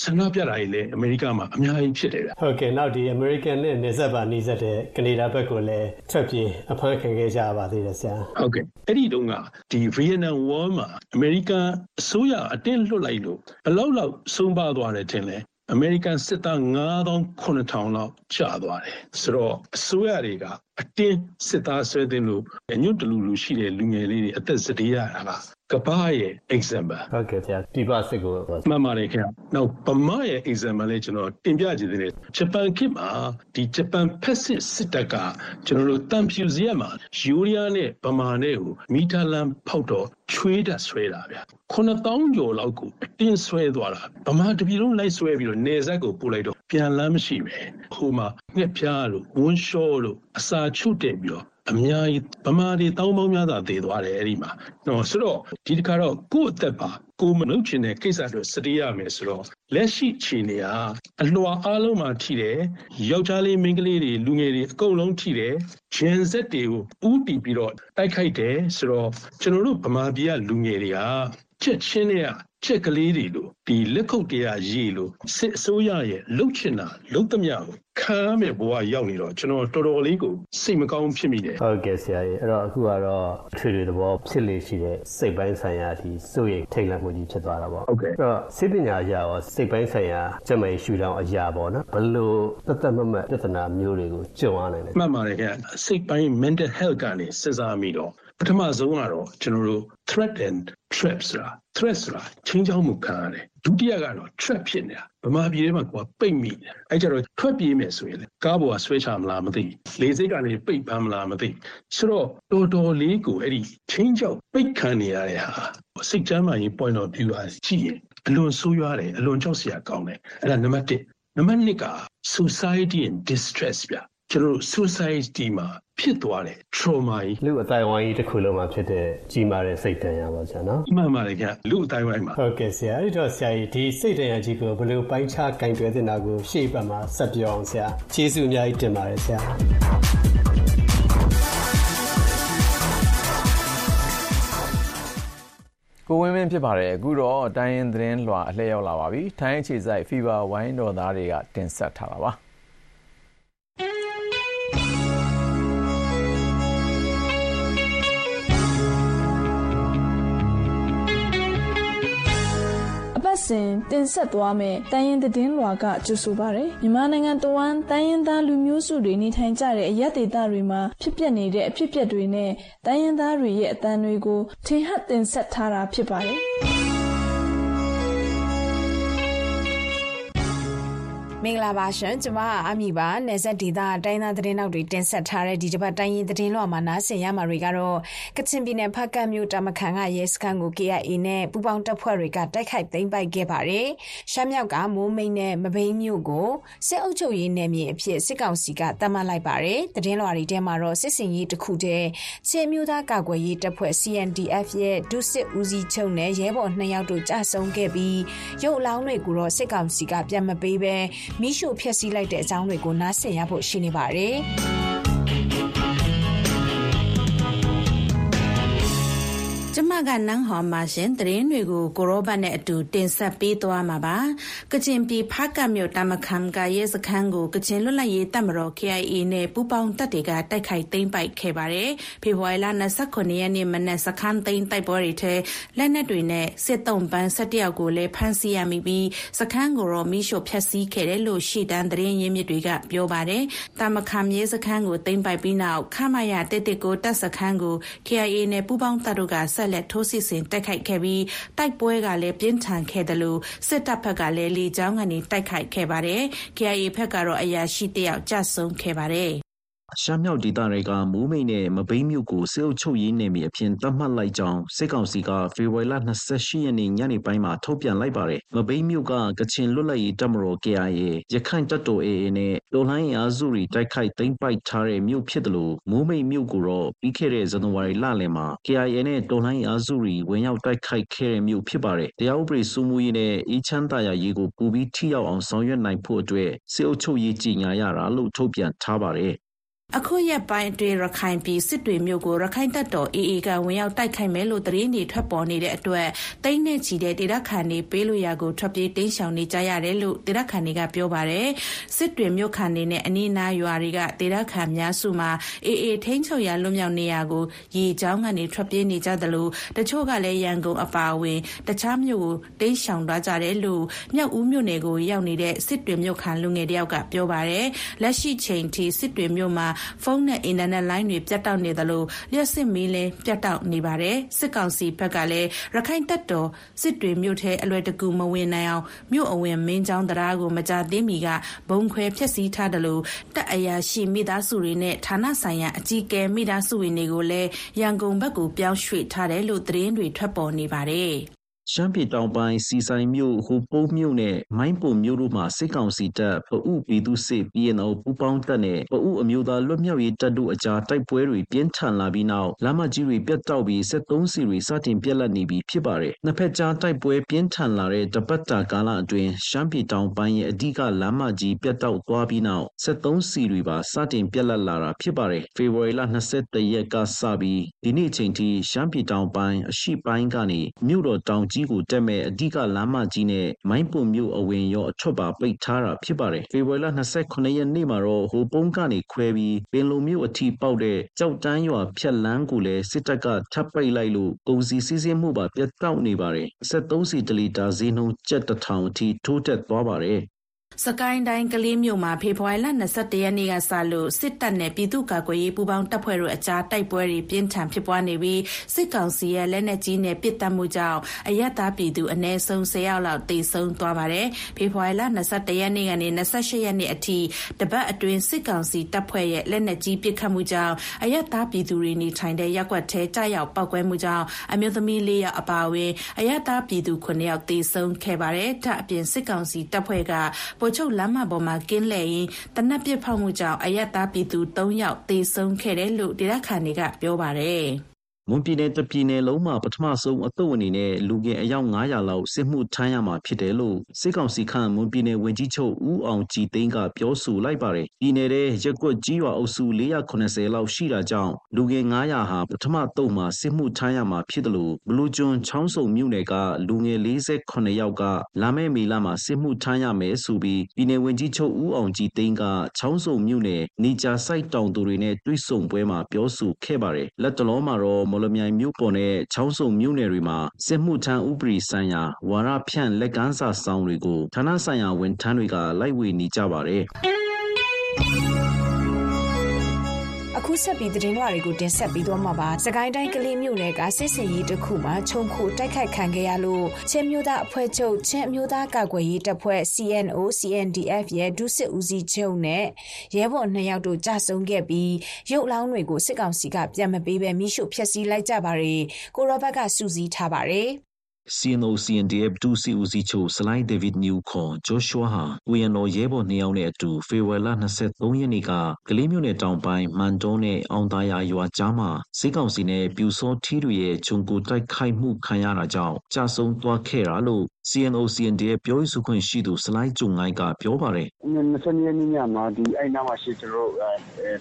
ဆန္ဒပြတာကြီးလေအမေရိကမှာအများကြီးဖြစ်တယ်ဗျဟုတ်ကဲ့နောက်ဒီ American နဲ့နေဆက်ပါနေဆက်တဲ့ကနေဒါဘက်ကိုလည်းထွက်ပြေးအဖမ်းခံခဲ့ကြပါသေးတယ်ဆရာဟုတ်ကဲ့အဲ့ဒီတုန်းကဒီဗီယက်နမ်ဝါမှာအမေရိကန်အစိုးရအတင်းလွှတ်လိုက်လို့ဘလောက်လောက်ဆုံးပါသွားတယ်ထင်လဲအမေရိကန်စစ်သား9000 9000လောက်ကျသွားတယ်ဆိုတော့အစိုးရတွေက အတင်းစစ်သားဆွဲတင်လို့ညွတ်တလူလူရှိတဲ့လူငယ်လေးတွေအသက်စတေးရတာကကဘာရဲ့ example ဟုတ်ကဲ့ဆရာပြပစစ်ကိုမှန်ပါတယ်ခင်ဗျနောက်ဗမာရဲ့ example လေးကျွန်တော်တင်ပြချင်တယ်ဂျပန်ခေတ်မှာဒီဂျပန်ဖက်စစ်စစ်တပ်ကကျွန်တော်တို့တန်ဖြူစရက်မှာယူရီးယားနဲ့ဗမာနဲ့ကိုမီတာလန်ဖောက်တော့ချွေးတက်ဆွဲတာဗျ9000ကျော်လောက်ကိုအတင်းဆွဲသွားတာဗမာတပြည်လုံးလိုက်ဆွဲပြီးတော့နေဆက်ကိုပို့လိုက်တော့ပြန်လမ်းမရှိပဲဟိုမှာငှက်ပြားလို့ဝန်းလျှောလို့ အစာချုပ်တက်ပြီးတော့အများကြီးဗမာတွေတောင်းပေါင်းများစွာတည်သွားတယ်အဲ့ဒီမှာနော်ဆိုတော့ဒီတစ်ခါတော့ကိုယ့်အသက်ပါကိုမလုပ်ချင်တဲ့ကိစ္စတွေစတေးရမယ်ဆိုတော့လက်ရှိခြေနေဟာအလွှာအားလုံးမှာထိတယ်ယောက်ျားလေးမိန်းကလေးတွေလူငယ်တွေအကုန်လုံးထိတယ်ဂျန်ဆက်တွေကိုဥတီပြီးတော့တိုက်ခိုက်တယ်ဆိုတော့ကျွန်တော်တို့ဗမာပြည်ကလူငယ်တွေကချက်ချင်းတွေက ကြက်ကလေးတွေလို့ဒီလက်ခုပ်တရားရေးလို့စစ်အစိုးရရဲ့လှုပ်ချင်တာလှုပ်သမျှကိုခံရမယ့်ဘဝရောက်နေတော့ကျွန်တော်တော်တော်လေးကိုစိတ်မကောင်းဖြစ်မိတယ်ဟုတ်ကဲ့ဆရာကြီးအဲ့တော့အခုကတော့ထွေထွေသဘောဖြစ်လေရှိတဲ့စိတ်ပိုင်းဆိုင်ရာဒီစိုးရိမ်ထိတ်လန့်မှုကြီးဖြစ်သွားတာပေါ့ဟုတ်ကဲ့အဲ့တော့စိတ်ပညာအရာရောစိတ်ပိုင်းဆိုင်ရာကျန်းမာရေးရှုထောင့်အရာပေါ့နော်ဘယ်လို့တသက်မမတ်ပြဿနာမျိုးတွေကိုကြုံရနိုင်လဲမှတ်ပါတယ်ခင်ဗျစိတ်ပိုင်း mental health ကနေစဉ်းစားမိတော့ ပထမဆုံးကတော့ကျွန်တော်တို့ threat and trap ဆိုတာ threat ဆိုတာချင်းချောင်းမှုခံရတယ်ဒုတိယကတော့ trap ဖြစ်နေတာဗမာပြည်ထဲမှာကိုယ်ပိတ်မိတယ်အဲကြတော့ထွက်ပြေးမယ်ဆိုရင်လေကားပေါ်ကဆွဲချမလားမသိလေစိတ်ကနေပိတ်ပန်းမလားမသိဆိုတော့တော်တော်လေးကိုအဲ့ဒီချင်းချောင်းပိတ်ခံနေရတဲ့ဟာစိတ်ချမ်းသာရေး point of view အားကြည့်ရင်အလွန်ဆိုးရွားတယ်အလွန်ကြောက်စရာကောင်းတယ်အဲ့ဒါနံပါတ်1နံပါတ်2က society and distress ဗျ ကျွန်တော်တို့ society မှာဖြစ်သွားတယ် trauma ကြီးလူအတိုင်းဝိုင်းကြီးတစ်ခုလုံးမှာဖြစ်တဲ့ကြီးမားတဲ့စိတ်တန်ရာပါဆရာနော်မှန်ပါတယ်ခင်ဗျလူအတိုင်းဝိုင်းမှာဟုတ်ကဲ့ဆရာအဲ့တော့ဆရာကြီးဒီစိတ်တန်ရာကြီးကိုဘယ်လိုပိုင်းခြားကင်တွယ်တင်တာကိုရှေ့ဘက်မှာဆက်ပြောအောင်ဆရာကျေးဇူးအများကြီးတင်ပါတယ်ဆရာကိုဝင်းမင်းဖြစ်ပါတယ်အခုတော့တိုင်းရင်သတင်းလွှာအလှည့်ရောက်လာပါပြီထိုင်းအခြေစိုက် Fever ဝိုင်းတော်သားတွေကတင်ဆက်ထားတာပါ စဉ်တင်ဆက်သွားမယ့်တန်ရင်သတင်းလွှာကကြိုဆိုပါရယ်မြန်မာနိုင်ငံတဝန်းတန်ရင်သားလူမျိုးစုတွေနေထိုင်ကြတဲ့အရက်ဒေသတွေမှာဖြစ်ပျက်နေတဲ့အဖြစ်အပျက်တွေနဲ့တန်ရင်သားတွေရဲ့အတန်တွေကိုထင်ဟပ်တင်ဆက်ထားတာဖြစ်ပါတယ် မင်္ဂလာပါရှင်ကျမအမီပါနေဆက်ဒေတာတိုင်းသားသတင်းနောက်တွေတင်ဆက်ထားတဲ့ဒီတစ်ပတ်တိုင်းရင်သတင်းလွှာမှာနားဆင်ရမှာတွေကတော့ကချင်ပြည်နယ်ဖက်ကတ်မြို့တာမခန်ကရဲစခန်းကို KIA နဲ့ပူပေါင်းတပ်ဖွဲ့တွေကတိုက်ခိုက်သိမ်းပိုက်ခဲ့ပါတယ်ရှမ်းမြောက်ကမိုးမိတ်နဲ့မဘိန်းမြို့ကိုစစ်အုပ်ချုပ်ရေးနယ်မြေအဖြစ်စစ်ကောင်စီကတတ်မှတ်လိုက်ပါတယ်သတင်းလွှာတွေထဲမှာတော့စစ်စင်ရေးတစ်ခုတည်းချင်းမျိုးသားကာကွယ်ရေးတပ်ဖွဲ့ CNDF ရဲ့ဒုစစ်ဦးစီးချုပ်နဲ့ရဲဘော်2ယောက်တို့ကြာဆုံးခဲ့ပြီးရုပ်အလောင်းတွေကိုတော့စစ်ကောင်စီကပြန်မပေးဘဲမိရှုဖျက်ဆီးလိုက်တဲ့အကြောင်းတွေကိုနားဆင်ရဖို့ရှိနေပါတယ်။ ကျမကနန်းဟော်မှာရှင်သတင်းတွေကိုကိုရောဘတ်နဲ့အတူတင်ဆက်ပေးသွားမှာပါကချင်ပြည်ဖားကတ်မြို့တမခမ်ကရဲစခန်းကိုကချင်လွတ်လပ်ရေးတပ်မတော် KIA နဲ့ပူးပေါင်းတပ်တွေကတိုက်ခိုက်သိမ်းပိုက်ခဲ့ပါတယ်ဖေဖော်ဝါရီလ29ရက်နေ့မနက်စခန်းသိမ်းတိုက်ပွဲတွေထဲလက်နက်တွေနဲ့စစ်တုံးပန်း17ယောက်ကိုလည်းဖမ်းဆီးရမိပြီးစခန်းကိုတော့မိရှို့ဖျက်ဆီးခဲ့တယ်လို့ရှေ့တန်းသတင်းရင်းမြစ်တွေကပြောပါတယ်တမခမ်ရဲစခန်းကိုသိမ်းပိုက်ပြီးနောက်ခမရတက်တက်ကိုတပ်စခန်းကို KIA နဲ့ပူးပေါင်းတပ်တို့ကဆက်လက်ထိုးစစ်ဆင်တိုက်ခိုက်ခဲ့ပြီးတိုက်ပွဲကလည်းပြင်းထန်ခဲ့တယ်လို့စစ်တပ်ဘက်ကလည်းလေကြောင်းကနေ တိုက်ခိုက်ခဲ့ပါတယ်။ KIA ဘက်ကတော့ အရာရှိတယောက်ကြဆုံးခဲ့ပါတယ်။ ရှမ်းမြောက်ဒေသတွေက မိုးမိတ်နဲ့ မဘိမ်းမြို့ကို စစ်အုပ်ချုပ်ရေးနယ်မြေအဖြစ် သတ်မှတ်လိုက်ကြောင်း စစ်ကောင်စီက ဖေဖော်ဝါရီလ28ရက်နေ့ ညနေပိုင်းမှာ ထုတ်ပြန်လိုက်ပါတယ်။မဘိမ်းမြို့က ကချင်လွတ်လပ်ရေးတပ်မတော် KIA ရခိုင်တပ်တော် AA နဲ့ တော်လှန်ရေးအားစုတွေ တိုက်ခိုက်သိမ်းပိုက်ထားတဲ့ မြို့ဖြစ်တယ်လို့မိုးမိတ်မြို့ကိုတော့ ပြီးခဲ့တဲ့ ဇန်နဝါရီလလယ်မှာ KIA နဲ့ တော်လှန်ရေးအားစုတွေ ဝင်ရောက်တိုက်ခိုက်ခဲ့တဲ့မြို့ ဖြစ်ပါတယ်။တရားဥပဒေစိုးမိုးရေးနဲ့ အေးချမ်းသာယာရေးကိုပူပြီး ထိရောက်အောင် ဆောင်ရွက်နိုင်ဖို့အတွက် စစ်အုပ်ချုပ်ရေး ကြီးညာရတာလို့ ထုတ်ပြန်ထားပါတယ်။ အခုရက်ပိုင်းအတွင်း ရခိုင်ပြည် စစ်တွေမြို့ကိုရခိုင်တပ်တော် AA က ဝင်ရောက်တိုက်ခိုက်မယ်လို့ သတင်းတွေ ထွက်ပေါ်နေတဲ့အတွက်တိမ့်နဲ့ချီတဲ့ ဒေသခံတွေပေးလို့ရကို ထွက်ပြေးတိမ်းရှောင်နေကြရတယ်လို့ ဒေသခံတွေက ပြောပါတယ် စစ်တွေမြို့ခံတွေနဲ့ အနီးနားရွာတွေက ဒေသခံများစုမှာ AA ထိန်းချုပ်ရာ လွတ်မြောက်နေရာကို ရေချောင်းကနေ ထွက်ပြေးနေကြသလို တချို့ကလည်း ရန်ကုန်အပါအဝင် တခြားမြို့ကို တိမ်းရှောင်သွားကြတယ်လို့ မြောက်ဦးမြို့နယ်ကို ရောက်နေတဲ့ စစ်တွေမြို့ခံ လူငယ်တယောက်က ပြောပါတယ် လက်ရှိချိန်ထိ စစ်တွေမြို့မှာဖုန်းနဲ့အင်တာနက်လိုင်းတွေ ပြတ်တောက်နေသလို လျှက်စစ်မီးလည်း ပြတ်တောက်နေပါတယ် စစ်ကောင်စီဘက်ကလည်းရခိုင်တပ်တော် စစ်တွေမြို့ထဲ အလွယ်တကူ မဝင်နိုင်အောင် မြို့အဝင် မင်းချောင်းတရားကို မကြသေးမီကဘုံခွဲဖျက်ဆီးထားတယ်လို့တပ်အရာရှိမိသားစုတွေနဲ့ ဌာနဆိုင်ရာအကြီးအကဲ မိသားစုဝင်တွေကိုလည်း ရန်ကုန်ဘက်ကို ပြောင်းရွှေ့ထားတယ်လို့ သတင်းတွေ ထွက်ပေါ်နေပါတယ် ရှမ်းပြည်တောင်ပိုင်းစီဆိုင်မြို့ဟိုပုံးမြို့နဲ့မိုင်းပုံမြို့တို့မှာစစ်ကောင်စီတပ်ပအုပြည်သူစစ် PNO ပူးပေါင်းတပ်နဲ့ပအုအမျိုးသားလွတ်မြောက်ရေးတပ်တို့အကြားတိုက်ပွဲတွေပြင်းထန်လာပြီးနောက်လမ်းမကြီးတွေပြတ်တောက်ပြီး73စီတွေစတင်ပြက်လက်နေပြီဖြစ်ပါတယ်။နှစ်ဖက်ကြားတိုက်ပွဲပြင်းထန်လာတဲ့တပတ်တာကာလအတွင်းရှမ်းပြည်တောင်ပိုင်းရဲ့အဓိကလမ်းမကြီးပြတ်တောက်သွားပြီးနောက်73စီတွေပါစတင်ပြက်လက်လာတာဖြစ်ပါတယ်။ဖေဖော်ဝါရီလ21ရက်ကစပြီးဒီနေ့ချိန်ထိရှမ်းပြည်တောင်ပိုင်းအရှိပိုင်းကနေမြို့တော်တောင်ကြီးကိုတက်မဲ့အဓိကလမ်းမကြီးနဲ့မိုင်းပွန်မြို့အဝင်ရောအထွက်ပါပိတ်ထားတာဖြစ်ပါတယ်။ဖေဖော်ဝါရီလ29ရက်နေ့မှာတော့ဟိုပုံးကနေခွဲပြီးပင်လုံမြို့အထိပေါက်တဲ့ကြောက်တန်းရွာဖြတ်လန်းကိုလည်းစစ်တပ်ကထပ်ပိတ်လိုက်လို့ကုန်စည်စီးဆင်းမှုပါပြတ်တောက်နေပါတယ်။73စီတလီတာဈေးနှုန်းကျပ်တစ်ထောင်အထိထိုးတက်သွားပါတယ်။ စကိုင်းတိုင်း ကလေးမြို့မှာ ဖေဖော်ဝါရီလ21ရက်နေ့ကစလို့ စစ်တပ်နဲ့ ပြည်သူ့ကာကွယ်ရေး ပူးပေါင်းတပ်ဖွဲ့တို့အကြား တိုက်ပွဲတွေ ပြင်းထန်ဖြစ်ပွားနေပြီး စစ်ကောင်စီရဲ့ လက်နက်ကြီးနဲ့ ပစ်တက်မှုကြောင့် အရက်သားပြည်သူအ ਨੇ ဆုံး10ယောက်လောက် သေဆုံးသွားပါတယ်။ဖေဖော်ဝါရီလ21ရက်နေ့ကနေ28ရက်နေ့အထိ တပတ်အတွင်း စစ်ကောင်စီတပ်ဖွဲ့ရဲ့ လက်နက်ကြီးပစ်ခတ်မှုကြောင့် အရက်သားပြည်သူတွေနေထိုင်တဲ့ ရပ်ကွက်ထဲကြားရောက်ပောက်ကွဲမှုကြောင့် အမျိုးသမီး ၄ ယောက် အပါအဝင် အရက်သားပြည်သူ9ယောက် သေဆုံးခဲ့ပါတယ်။ဒါအပြင် စစ်ကောင်စီတပ်ဖွဲ့ကဗိုလ်ချုပ်လမ်းမပေါ်မှာကင်းလှည့်ရင်းတနက်ပစ်ဖောက်မှုကြောင့် အရက်သားပြည်သူ ၃ ယောက် သေဆုံးခဲ့တယ်လို့ ဒေသခံတွေက ပြောပါတယ်။ မွန်ပြည်နယ်တပြည်နယ်လုံးမှာပထမဆုံးအသုတ်အနေနဲ့လူငယ်အယောက်900လောက်စစ်မှုထမ်းရမှာဖြစ်တယ်လို့စစ်ကောင်စီခန့်မွန်ပြည်နယ်ဝန်ကြီးချုပ်ဦးအောင်ကြည်သိန်းကပြောဆိုလိုက်ပါတယ်။ပြည်နယ်ရဲ့ရက်ကွက်ကြီးရွာအုပ်စု480လောက်ရှိတာကြောင့်လူငယ်900ဟာပထမသုတ်မှာစစ်မှုထမ်းရမှာဖြစ်တယ်လို့ဘလူးကျွန်းချောင်းစုံမြို့နယ်ကလူငယ်48ယောက်ကလာမယ့်မေလမှာစစ်မှုထမ်းရမယ်ဆိုပြီးပြည်နယ်ဝန်ကြီးချုပ်ဦးအောင်ကြည်သိန်းကချောင်းစုံမြို့နယ်နေကြာစိုက်တောင်သူတွေနဲ့တွေ့ဆုံပွဲမှာပြောဆိုခဲ့ပါတယ်။လက်တလုံးမှာတော့မော်လမြိုင်မြို့ပေါ်နဲ့ချောင်းဆုံမြို့နယ်တွေမှာစစ်မှုထမ်းဥပဒေဆိုင်ရာဝါဒဖြန့်လက်ကမ်းစာစောင်တွေကိုဌာနဆိုင်ရာဝန်ထမ်းတွေကလိုက်ဝေနေကြပါတယ်။ အခုဆက်ပြီးသတင်းလွှာတွေကိုတင်ဆက်ပြီးသွားမှာပါ။စကိုင်းတိုင်းကလေးမြို့နယ်ကစစ်စင်ရေးတစ်ခုမှာခြုံခိုတိုက်ခိုက်ခံခဲ့ရလို့ချင်းမျိုးသားအဖွဲ့ချုပ်ချင်းမျိုးသားကာကွယ်ရေးတပ်ဖွဲ့ CNO CNDF ရဲ့ဒုစစ်ဦးစီးချုပ်နဲ့ရဲဘော်နှစ်ယောက်တို့ကြာဆုံးခဲ့ပြီးရုပ်လောင်းတွေကိုစစ်ကောင်စီကပြန်မပေးဘဲမိရှုဖျက်ဆီးလိုက်ကြပါတယ်။ကိုရောဘတ်ကစူးစီးထားပါတယ်။ CNO CNDF ဒုစစ်ဦးစီးချုပ်ဆလိုင်းဒေးဗစ်နျူခေါ်ဂျိုရှွာဟာကိုရန်တော်ရဲဘော်နှစ်ယောက်နဲ့အတူဖေဖော်ဝါရီလ23ရက်နေ့ကကလေးမြို့နယ်တောင်ပိုင်းမန်တုံးနဲ့အောင်သားယာရွာကြားမှာစစ်ကောင်စီနဲ့ပြူစောထီးတွေရဲ့ဂျုံကိုတိုက်ခိုက်မှုခံရတာကြောင့်ကြာဆုံးသွားခဲ့တာလို့ CNO CNDF ပြောရေးဆိုခွင့်ရှိသူ ဆလိုင်းကျုံငိုင်းကပြောပါတယ်။20ရက်နေ့ညမှာဒီအဲ့နားမှာရှိကျွန်တော်တို့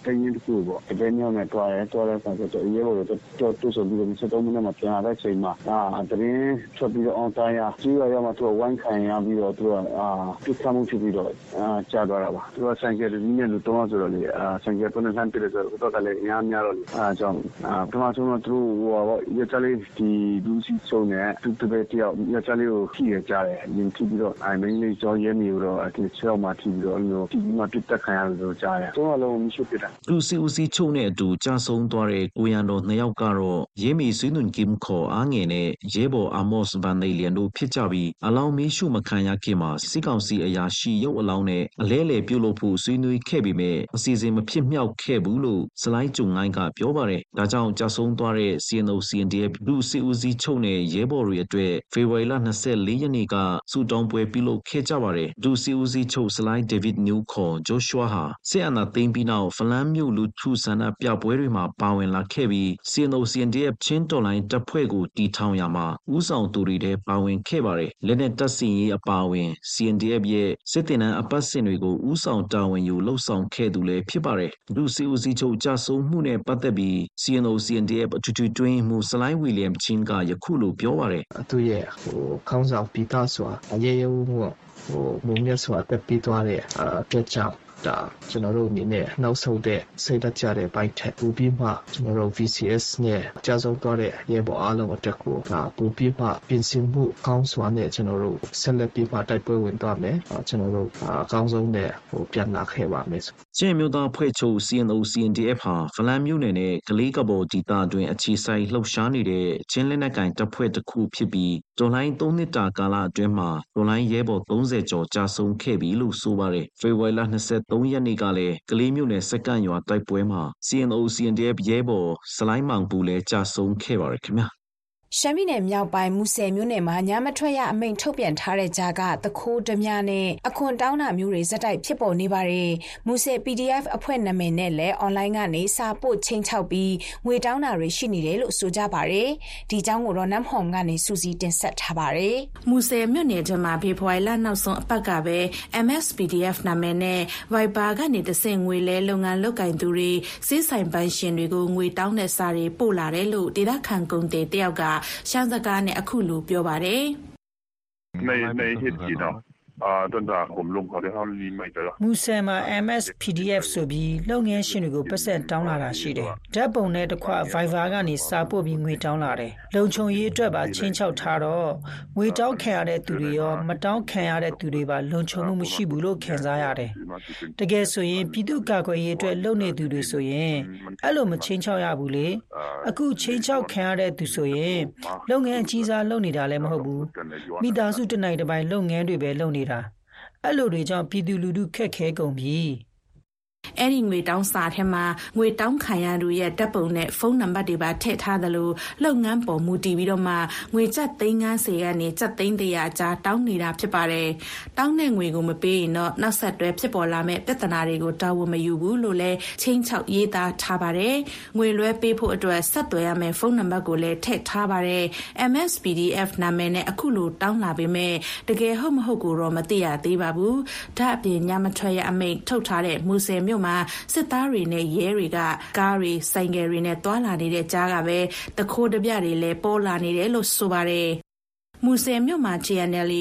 တရင်တခုပေါ့တကယ်မျိုးနဲ့တွားရဲတွားတဲ့အခါကျတော့ရဲဘော်တို့တော့တူဆိုပြီးတော့73မိနစ်မှာပြန်လာတဲ့ချိန်မှာအာတရင်ထွက်ပြီးတော့အောင်တိုင်းရကြီးရရမှာသူကဝိုင်းခံရပြီးတော့သူကအာပြစ်ခမှုဖြစ်ပြီးတော့အာကြာသွားတာပါသူကဆိုင်ကယ်ဒီနေ့လူတော့ဆိုတော့လေအာဆိုင်ကယ်ပုံစံပြတယ်ဆိုတော့ကလည်းအများများတော့လေအာကြောင့်အာပထမဆုံးတော့သူတို့ဟိုပေါ့ရချလေးဒီဒူးစီဆုံးနဲ့သူတပည့်တယောက်ရချလေးကိုဖြည့်ရကြတယ်ရင်ဖြည့်ပြီးတော့အိုင်မင်းလေးကြောရဲမီတော့အတိချောက်မှဖြည့်ပြီးတော့အဲ့လိုဖြည့်ပြီးမှပြစ်တက်ခံရတယ်လို့ကြားတယ်တော့လုံးမရှိပြတာလူစီဦးစီချုပ်နဲ့အတူကြာဆုံးသွားတဲ့ကိုရန်တော်နှစ်ယောက်ကတော့ရဲမီဆွေးနွန်ကင်ခေါ်အားငယ်နဲ့ရဲဘော်အာမော့စ်ဗန်နေလျန်တို့ဖြစ်ကြပြီးအလောင်းမီးရှုမခံရခင်မှာစစ်ကောင်စီအရာရှိရုပ်အလောင်းနဲ့အလဲလေပြုတ်လို့ဖို့ဆွေးနွေးခဲ့ပြီးမြဲအစီအစဉ်မဖြစ်မြောက်ခဲ့ဘူးလို့စလိုက်ကျုံငိုင်းကပြောပါတယ်။ဒါကြောင့်ကြာဆုံးသွားတဲ့ CNO CNDF လူစီဦးစီးချုပ်နဲ့ရဲဘော်တွေအတွက်ဖေဖော်ဝါရီလ24ရက်နေ့ကစူတောင်းပွဲပြုလုပ်ခဲ့ကြပါတယ်။လူစီဦးစီးချုပ်စလိုက်ဒေးဗစ်နျူခေါ်ဂျိုရှွာဟာစစ်အာဏာသိမ်းပြီးနောက်ဖလန်းမြို့လူထုဆန္ဒပြပွဲတွေမှာပါဝင်လာခဲ့ပြီး CNO CNDF ချင်းတော်လိုင်းတပ်ဖွဲ့ကိုတီထောင်ရမှာဥဆောင်သူတွေထဲပါဝင်ခဲ့ပါတယ်။လက်နက်တပ်စင်ရေးအပါအဝင် CNDF ရဲ့စစ်တင်နန်းအပတ်စဉ်တွေကိုဥဆောင်တာဝန်ယူလှုပ်ဆောင်ခဲ့သူလည်းဖြစ်ပါတယ်။လူစီဦးစီးချုပ်ကြဆုံးမှုနဲ့ပတ်သက်ပြီး CNO CNDF အထူးထူးတွင်းမှုစလိုင်းဝီလျံချင်းကယခုလိုပြောပါတယ်။သူရဲ့ဟိုခေါင်းဆောင်ပြီးသားစွာအရေးရုံးမှုဟိုမုံမြတ်စွာတက်ပြီးသွားတဲ့အတွက်ကြောင့်ဒါကျွန်တော်တို့အနေနဲ့နှောက်ဆုတ်တဲ့စိတ်ဓာတ်ကြတဲ့ဘိုက်ထက်ပူပြီးမှကျွန်တော်တို့ VCS နဲ့ကြာဆုံးသွားတဲ့ရဲဘော်အားလုံးအတွက်ကိုဒါပူပြီးမှပြင်ဆင်မှုကောင်းစွာနဲ့ကျွန်တော်တို့ဆက်လက်ပြီးမှတိုက်ပွဲဝင်သွားမယ်ကျွန်တော်တို့အကောင်းဆုံးနဲ့ဟိုပြန်လာခဲ့ပါမယ် ချင်းမျိုးသားဖွဲ့ချုပ် CNO CNDF ဟာဖလန်မြို့နယ်နဲ့ကလေးကဘော်ဒေသအတွင်းအခြေဆိုင်လှုပ်ရှားနေတဲ့ချင်းလက်နက်ကင်တပ်ဖွဲ့တစ်ခုဖြစ်ပြီးဒေါ်လိုင်း3နှစ်တာကာလအတွင်းမှာဒေါ်လိုင်းရဲဘော်30ကျော်ကြာဆုံးခဲ့ပြီလို့ဆိုပါတယ်ဖေဖော်ဝါရီလ23ရက်နေ့ကလည်းကလေးမြို့နယ်စက္ကန့်ရွာတိုက်ပွဲမှာ CNO CNDF ရဲဘော်စလိုင်းမောင်ပူလည်းကြာဆုံးခဲ့ပါတယ်ခင်ဗျာ ရှမ်းပြည်နယ်မြောက်ပိုင်းမူဆယ်မြို့နယ်မှာညမထွက်ရအမိန့်ထုတ်ပြန်ထားတဲ့ကြားကတခိုးဓမြနဲ့အခွန်တောင်းတာမျိုးတွေဇက်တိုက်ဖြစ်ပေါ်နေပါတယ်။မူဆယ် PDF အဖွဲ့နာမည်နဲ့လည်းအွန်လိုင်းကနေစာပို့ချင်းချောက်ပြီးငွေတောင်းတာတွေရှိနေတယ်လို့ဆိုကြပါတယ်။ဒီကြောင်းကိုတော့နမ်ဟွန်ကနေစူးစီးတင်ဆက်ထားပါတယ်။မူဆယ်မြို့နယ်ထဲမှာဖေဖော်ဝါရီလနောက်ဆုံးအပတ်ကပဲ MSPDF နာမည်နဲ့ Viber ကနေတဆင့်ငွေလဲလုပ်ငန်းလုပ်ကင်သူတွေစီးဆိုင်ပန်းရှင်တွေကိုငွေတောင်းတဲ့စာတွေပို့လာတယ်လို့ဒေသခံကုန်တဲ့တယောက်ကရှမ်းစကားနဲ့ အခုလို ပြောပါတယ်။"၂ ရက် ၂ ရက် ဟိတကျီနော် အာတန်တာကုံလုံးခေါ်တဲ့ဟာလီမိုက်တာမူဆယ်မှာ MS PDF ဆိုပြီးလုပ်ငန်းရှင်တွေကိုပတ်စံတောင်းလာတာရှိတယ်ဓာတ်ပုံနဲ့တခွ Viber ကနေစာပို့ပြီးငွေတောင်းလာတယ်လုံခြုံရေးအတွက်ပါချင်းချောက်ထားတော့ငွေတောင်းခံရတဲ့သူတွေရောမတောင်းခံရတဲ့သူတွေပါလုံခြုံမှုမရှိဘူးလို့ခံစားရတယ်တကယ်ဆိုရင်ပြည်သူ့ကာကွယ်ရေးအတွက်လုပ်နေသူတွေဆိုရင်အဲ့လိုမချင်းချောက်ရဘူးလေအခုချင်းချောက်ခံရတဲ့သူဆိုရင်လုပ်ငန်းအကြီးစားလုပ်နေတာလည်းမဟုတ်ဘူးမိသားစုတစ်နိုင်တစ်ပိုင်းလုပ်ငန်းတွေပဲလုပ်နေတာအဲ့လိုတွေကြောင့်ပြည်သူလူထုခက်ခဲကုန်ပြီ အဲ့ဒီငွေတောင်းစာထဲမှာငွေတောင်းခံရသူရဲ့တပ်ပုံနဲ့ဖုန်းနံပါတ်တွေပါထည့်ထားသလိုလုပ်ငန်းပေါ်မူတည်ပြီးတော့မှငွေကျပ်သိန်း90ကနေကျပ်သိန်း100ကြားတောင်းနေတာဖြစ်ပါတယ်။တောင်းတဲ့ငွေကိုမပေးရင်တော့နောက်ဆက်တွဲဖြစ်ပေါ်လာမဲ့ပြဿနာတွေကိုတာဝန်မယူဘူးလို့လည်းချင်းချောက်ရေးသားထားပါတယ်။ငွေလွှဲပေးဖို့အတွက်ဆက်သွယ်ရမယ့်ဖုန်းနံပါတ်ကိုလည်းထည့်ထားပါတယ်။ MSPDF နာမည်နဲ့အခုလိုတောင်းလာပေမဲ့တကယ်ဟုတ်မဟုတ်ကိုတော့မသိရသေးပါဘူး။ဒါ့အပြင်ညမထွက်ရအမိန့်ထုတ်ထားတဲ့မူဆယ်မြို့မှာ စစ်သားတွေနဲ့ ရဲတွေက ကားတွေ ဆိုင်ကယ်တွေနဲ့တွာလာနေတဲ့ကြားကပဲတခိုးတပြတွေလည်း ပေါ်လာနေတယ်လို့ ဆိုပါတယ် မူဆယ်မြို့မှာ GNL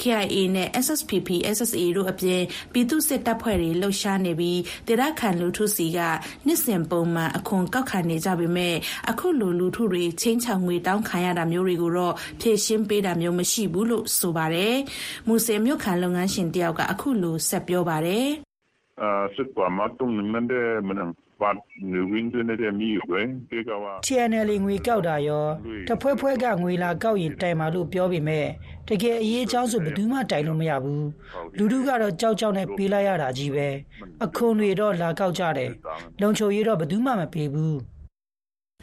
KIA နဲ့ SSPP SSA တို့အပြင် ပြည်သူစစ်တပ်ဖွဲ့တွေ လှုပ်ရှားနေပြီး ဒေသခံလူထုစီက နှစ်စဉ်ပုံမှန် အခွန်ကောက်ခံနေကြပေမဲ့ အခုလို လူထုတွေချင်းချောင်ငွေတောင်းခံရတာမျိုးတွေကိုတော့ ဖြည့်ရှင်းပေးတာမျိုး မရှိဘူးလို့ ဆိုပါတယ်။မူဆယ်မြို့ခံ လုပ်ငန်းရှင်တယောက်က အခုလို ဆက်ပြောပါတယ်။ supermarktung nande manang pat ni wing de ne mi ywe ke ka wa TNL ငွေကောက်တာရောတဖွဲဖွဲကငွေလာကောက်ရင်တိုင်ပါလို့ပြောပေမဲ့တကယ်အရေးအကြောင်းဆိုဘယ်သူမှတိုင်လို့မရဘူးလူတို့ကတော့ကြောက်ကြောက်နဲ့ပေးလိုက်ရတာကြီးပဲအခွန်တွေတော့လာကောက်ကြတယ်လုံချိုရေးတော့ဘယ်သူမှမပေးဘူး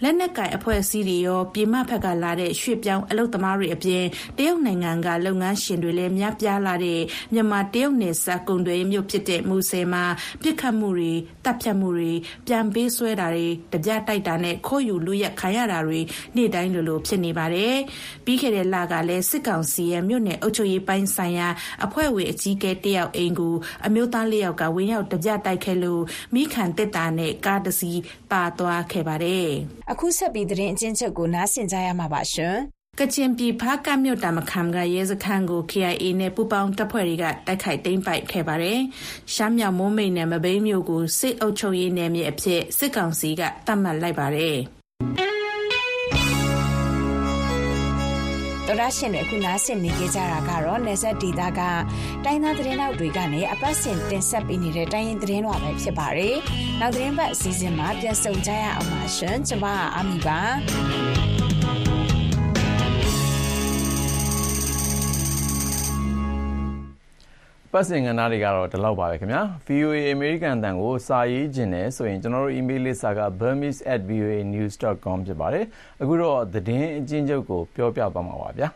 လက်နက်ကင်အဖွဲ့အစည်းတွေရောပြည်မဖက်ကလာတဲ့ရွှေပြောင်းအလုတ်သမားတွေအပြင်တရုတ်နိုင်ငံကလုပ်ငန်းရှင်တွေလည်းများပြားလာတဲ့မြန်မာတရုတ်နယ်စပ်ကုန်သွယ်ရေးမြို့ဖြစ်တဲ့မူဆယ်မှာပြစ်ခတ်မှုတွေတပ်ဖြတ်မှုတွေပြန်ပေးဆွဲတာတွေတပြတိုက်တာနဲ့ခိုးယူလူရက်ခံရတာတွေနေ့တိုင်းလိုလိုဖြစ်နေပါတယ်။ပြီးခဲ့တဲ့လကလည်းစစ်ကောင်စီရဲ့မြို့နယ်အုပ်ချုပ်ရေးပိုင်းဆိုင်ရာအဖွဲ့ဝင်အကြီးအကဲတယောက်အိမ်ကိုအမျိုးသားလေးယောက်ကဝင်ရောက်တပြတိုက်ခဲ့လို့မိခံတက်တာနဲ့ကားတစ်စီးပါသွားခဲ့ပါတယ်။အခုဆက်ပြီးသတင်းအချင်းချုပ်ကိုနားဆင်ကြရမှာပါရှင်ကချင်ပြည်ဖားကမြို့တာမခမ်ကရဲစခန်းကို KIA နဲ့ပူပေါင်းတပ်ဖွဲ့တွေကတိုက်ခိုက်သိမ်းပိုက်ခဲ့ပါတယ်။ရှမ်းမြောင်မိုးမိတ်နဲ့မဘိမ်းမြို့ကိုစစ်အုပ်ချုပ်ရေးနယ်မြေအဖြစ်စစ်ကောင်စီကတတ်မှတ်လိုက်ပါတယ်။ တော်ရရှင်တွေခုနားဆင်နေကြကြတာကတော့နေဆက်ဒေတာကတိုင်းသားသတင်းတောက်တွေကနေအပတ်စဉ်တင်ဆက်ပေးနေတဲ့တိုင်းရင်သတင်းတွေပဲဖြစ်ပါတယ်။နောက်သတင်းပတ်အစည်းအဝေးမှာပြန်ဆုံကြရအောင်ပါရှင်။ကျွန်မအာမီပါ။ ပတ်စင်ကဏ္ဍတွေကတော့ဒီလောက်ပါပဲခင်ဗျာ VOA American တန်ကိုစာရေးခြင်းနဲ့ဆိုရင်ကျွန်တော်တို့ email လိပ်စာက burmese@voanews.com ဖြစ်ပါတယ်အခုတော့သတင်းအချင်းချုပ်ကိုပြောပြပါမှာပါဗျာ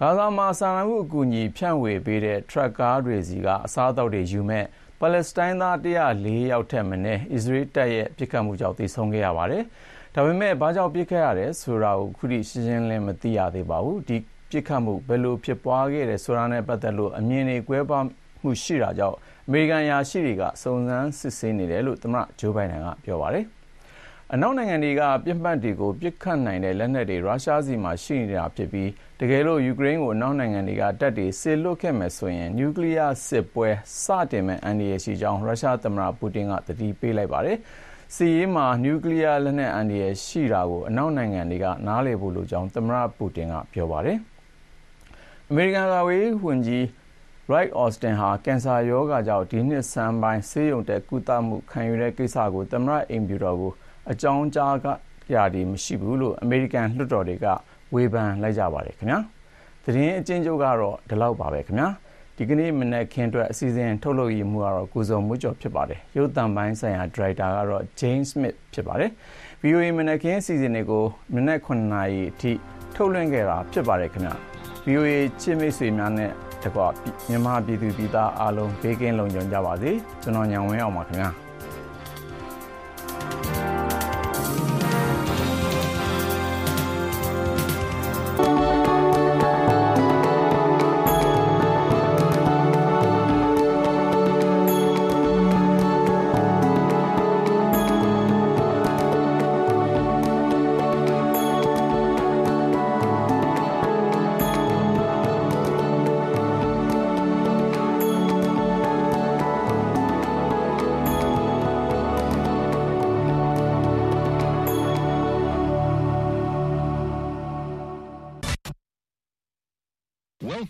ဂါဇာမှာစာနာမှုအကူအညီဖြန့်ဝေပေးတဲ့ထရပ်ကားတွေစီကအစားအသောက်တွေယူမဲ့ ပါလက်စတိုင်းသား104ယောက်ထက်မနည်း အစ္စရေးတပ်ရဲ့ ပစ်ခတ်မှုကြောင့် သေဆုံးခဲ့ရပါတယ်။ဒါပေမဲ့ ဘာကြောင့် ပစ်ခတ်ရတယ်ဆိုတာကို ခုထိ ရှင်းရှင်းလင်းမသိရသေးပါဘူး။ဒီပစ်ခတ်မှု ဘယ်လိုဖြစ်ပွားခဲ့တယ်ဆိုတာနဲ့ ပတ်သက်လို့ အမြင်တွေ ကွဲပြားမှုရှိတာကြောင့် အမေရိကန်ယာရှိတွေက စုံစမ်းစစ်ဆေးနေတယ်လို့ သမ္မတဂျိုးဘိုင်ဒန်ကပြောပါတယ်။ အနောက်နိုင်ငံတွေက ပစ်မှတ်တွေကို ပစ်ခတ်နိုင်တဲ့ လက်နက်တွေ ရုရှားဆီမှာ ရှိနေတာဖြစ်ပြီး တကယ်လို့ ယူကရိန်းကို အနောက်နိုင်ငံတွေက တပ်တွေ စေလွှတ်ခဲ့မယ်ဆိုရင် နျူကလီးယားစစ်ပွဲ စတင်မယ့် အန္တရာယ်ရှိကြောင်း ရုရှားသမ္မတ ပူတင်က သတိပေးလိုက်ပါတယ်။စစ်ရေးမှာ နျူကလီးယားလက်နက် အန္တရာယ်ရှိတာကို အနောက်နိုင်ငံတွေက နားလည်ဖို့လိုကြောင်း သမ္မတပူတင်က ပြောပါတယ်။အမေရိကန် ကာကွယ်ရေးဝန်ကြီး Lloyd Austin ဟာ ကင်ဆာရောဂါကြောင့် ဒီနှစ်ဆန်းပိုင်း ဆေးရုံတက် ကုသမှုခံယူတဲ့ကိစ္စကို သမ္မတအိမ်ဖြူတော်ကို အကြောင်းကြားရာတွေမရှိဘူးလို့အမေရိကန်လွှတ်တော်တွေကဝေဖန်လိုက်ကြပါတယ်ခင်ဗျာသတင်းအချင်းချုပ်ကတော့ဒီလောက်ပါပဲခင်ဗျာဒီကနေ့မနက်ခင်းအတွက်အစီအစဉ်ထုတ်လုပ်ရမှုကတော့ကိုစုံမှုကျော်ဖြစ်ပါတယ်ရုပ်သံပိုင်းဆိုင်ရာဒရိုက်တာကတော့ James Smith ဖြစ်ပါတယ် VOA မနက်ခင်းအစီအစဉ်တွေကိုမနက်9:00နာရီအထိထုတ်လွှင့်ခဲ့တာဖြစ်ပါတယ်ခင်ဗျာ VOA ချစ်မိတ်ဆွေများနဲ့တကွမြန်မာပြည်သူပြည်သားအားလုံးဘေးကင်းလုံခြုံကြပါစေကျွန်တော်ညံဝင်းအောင်ပါခင်ဗျာ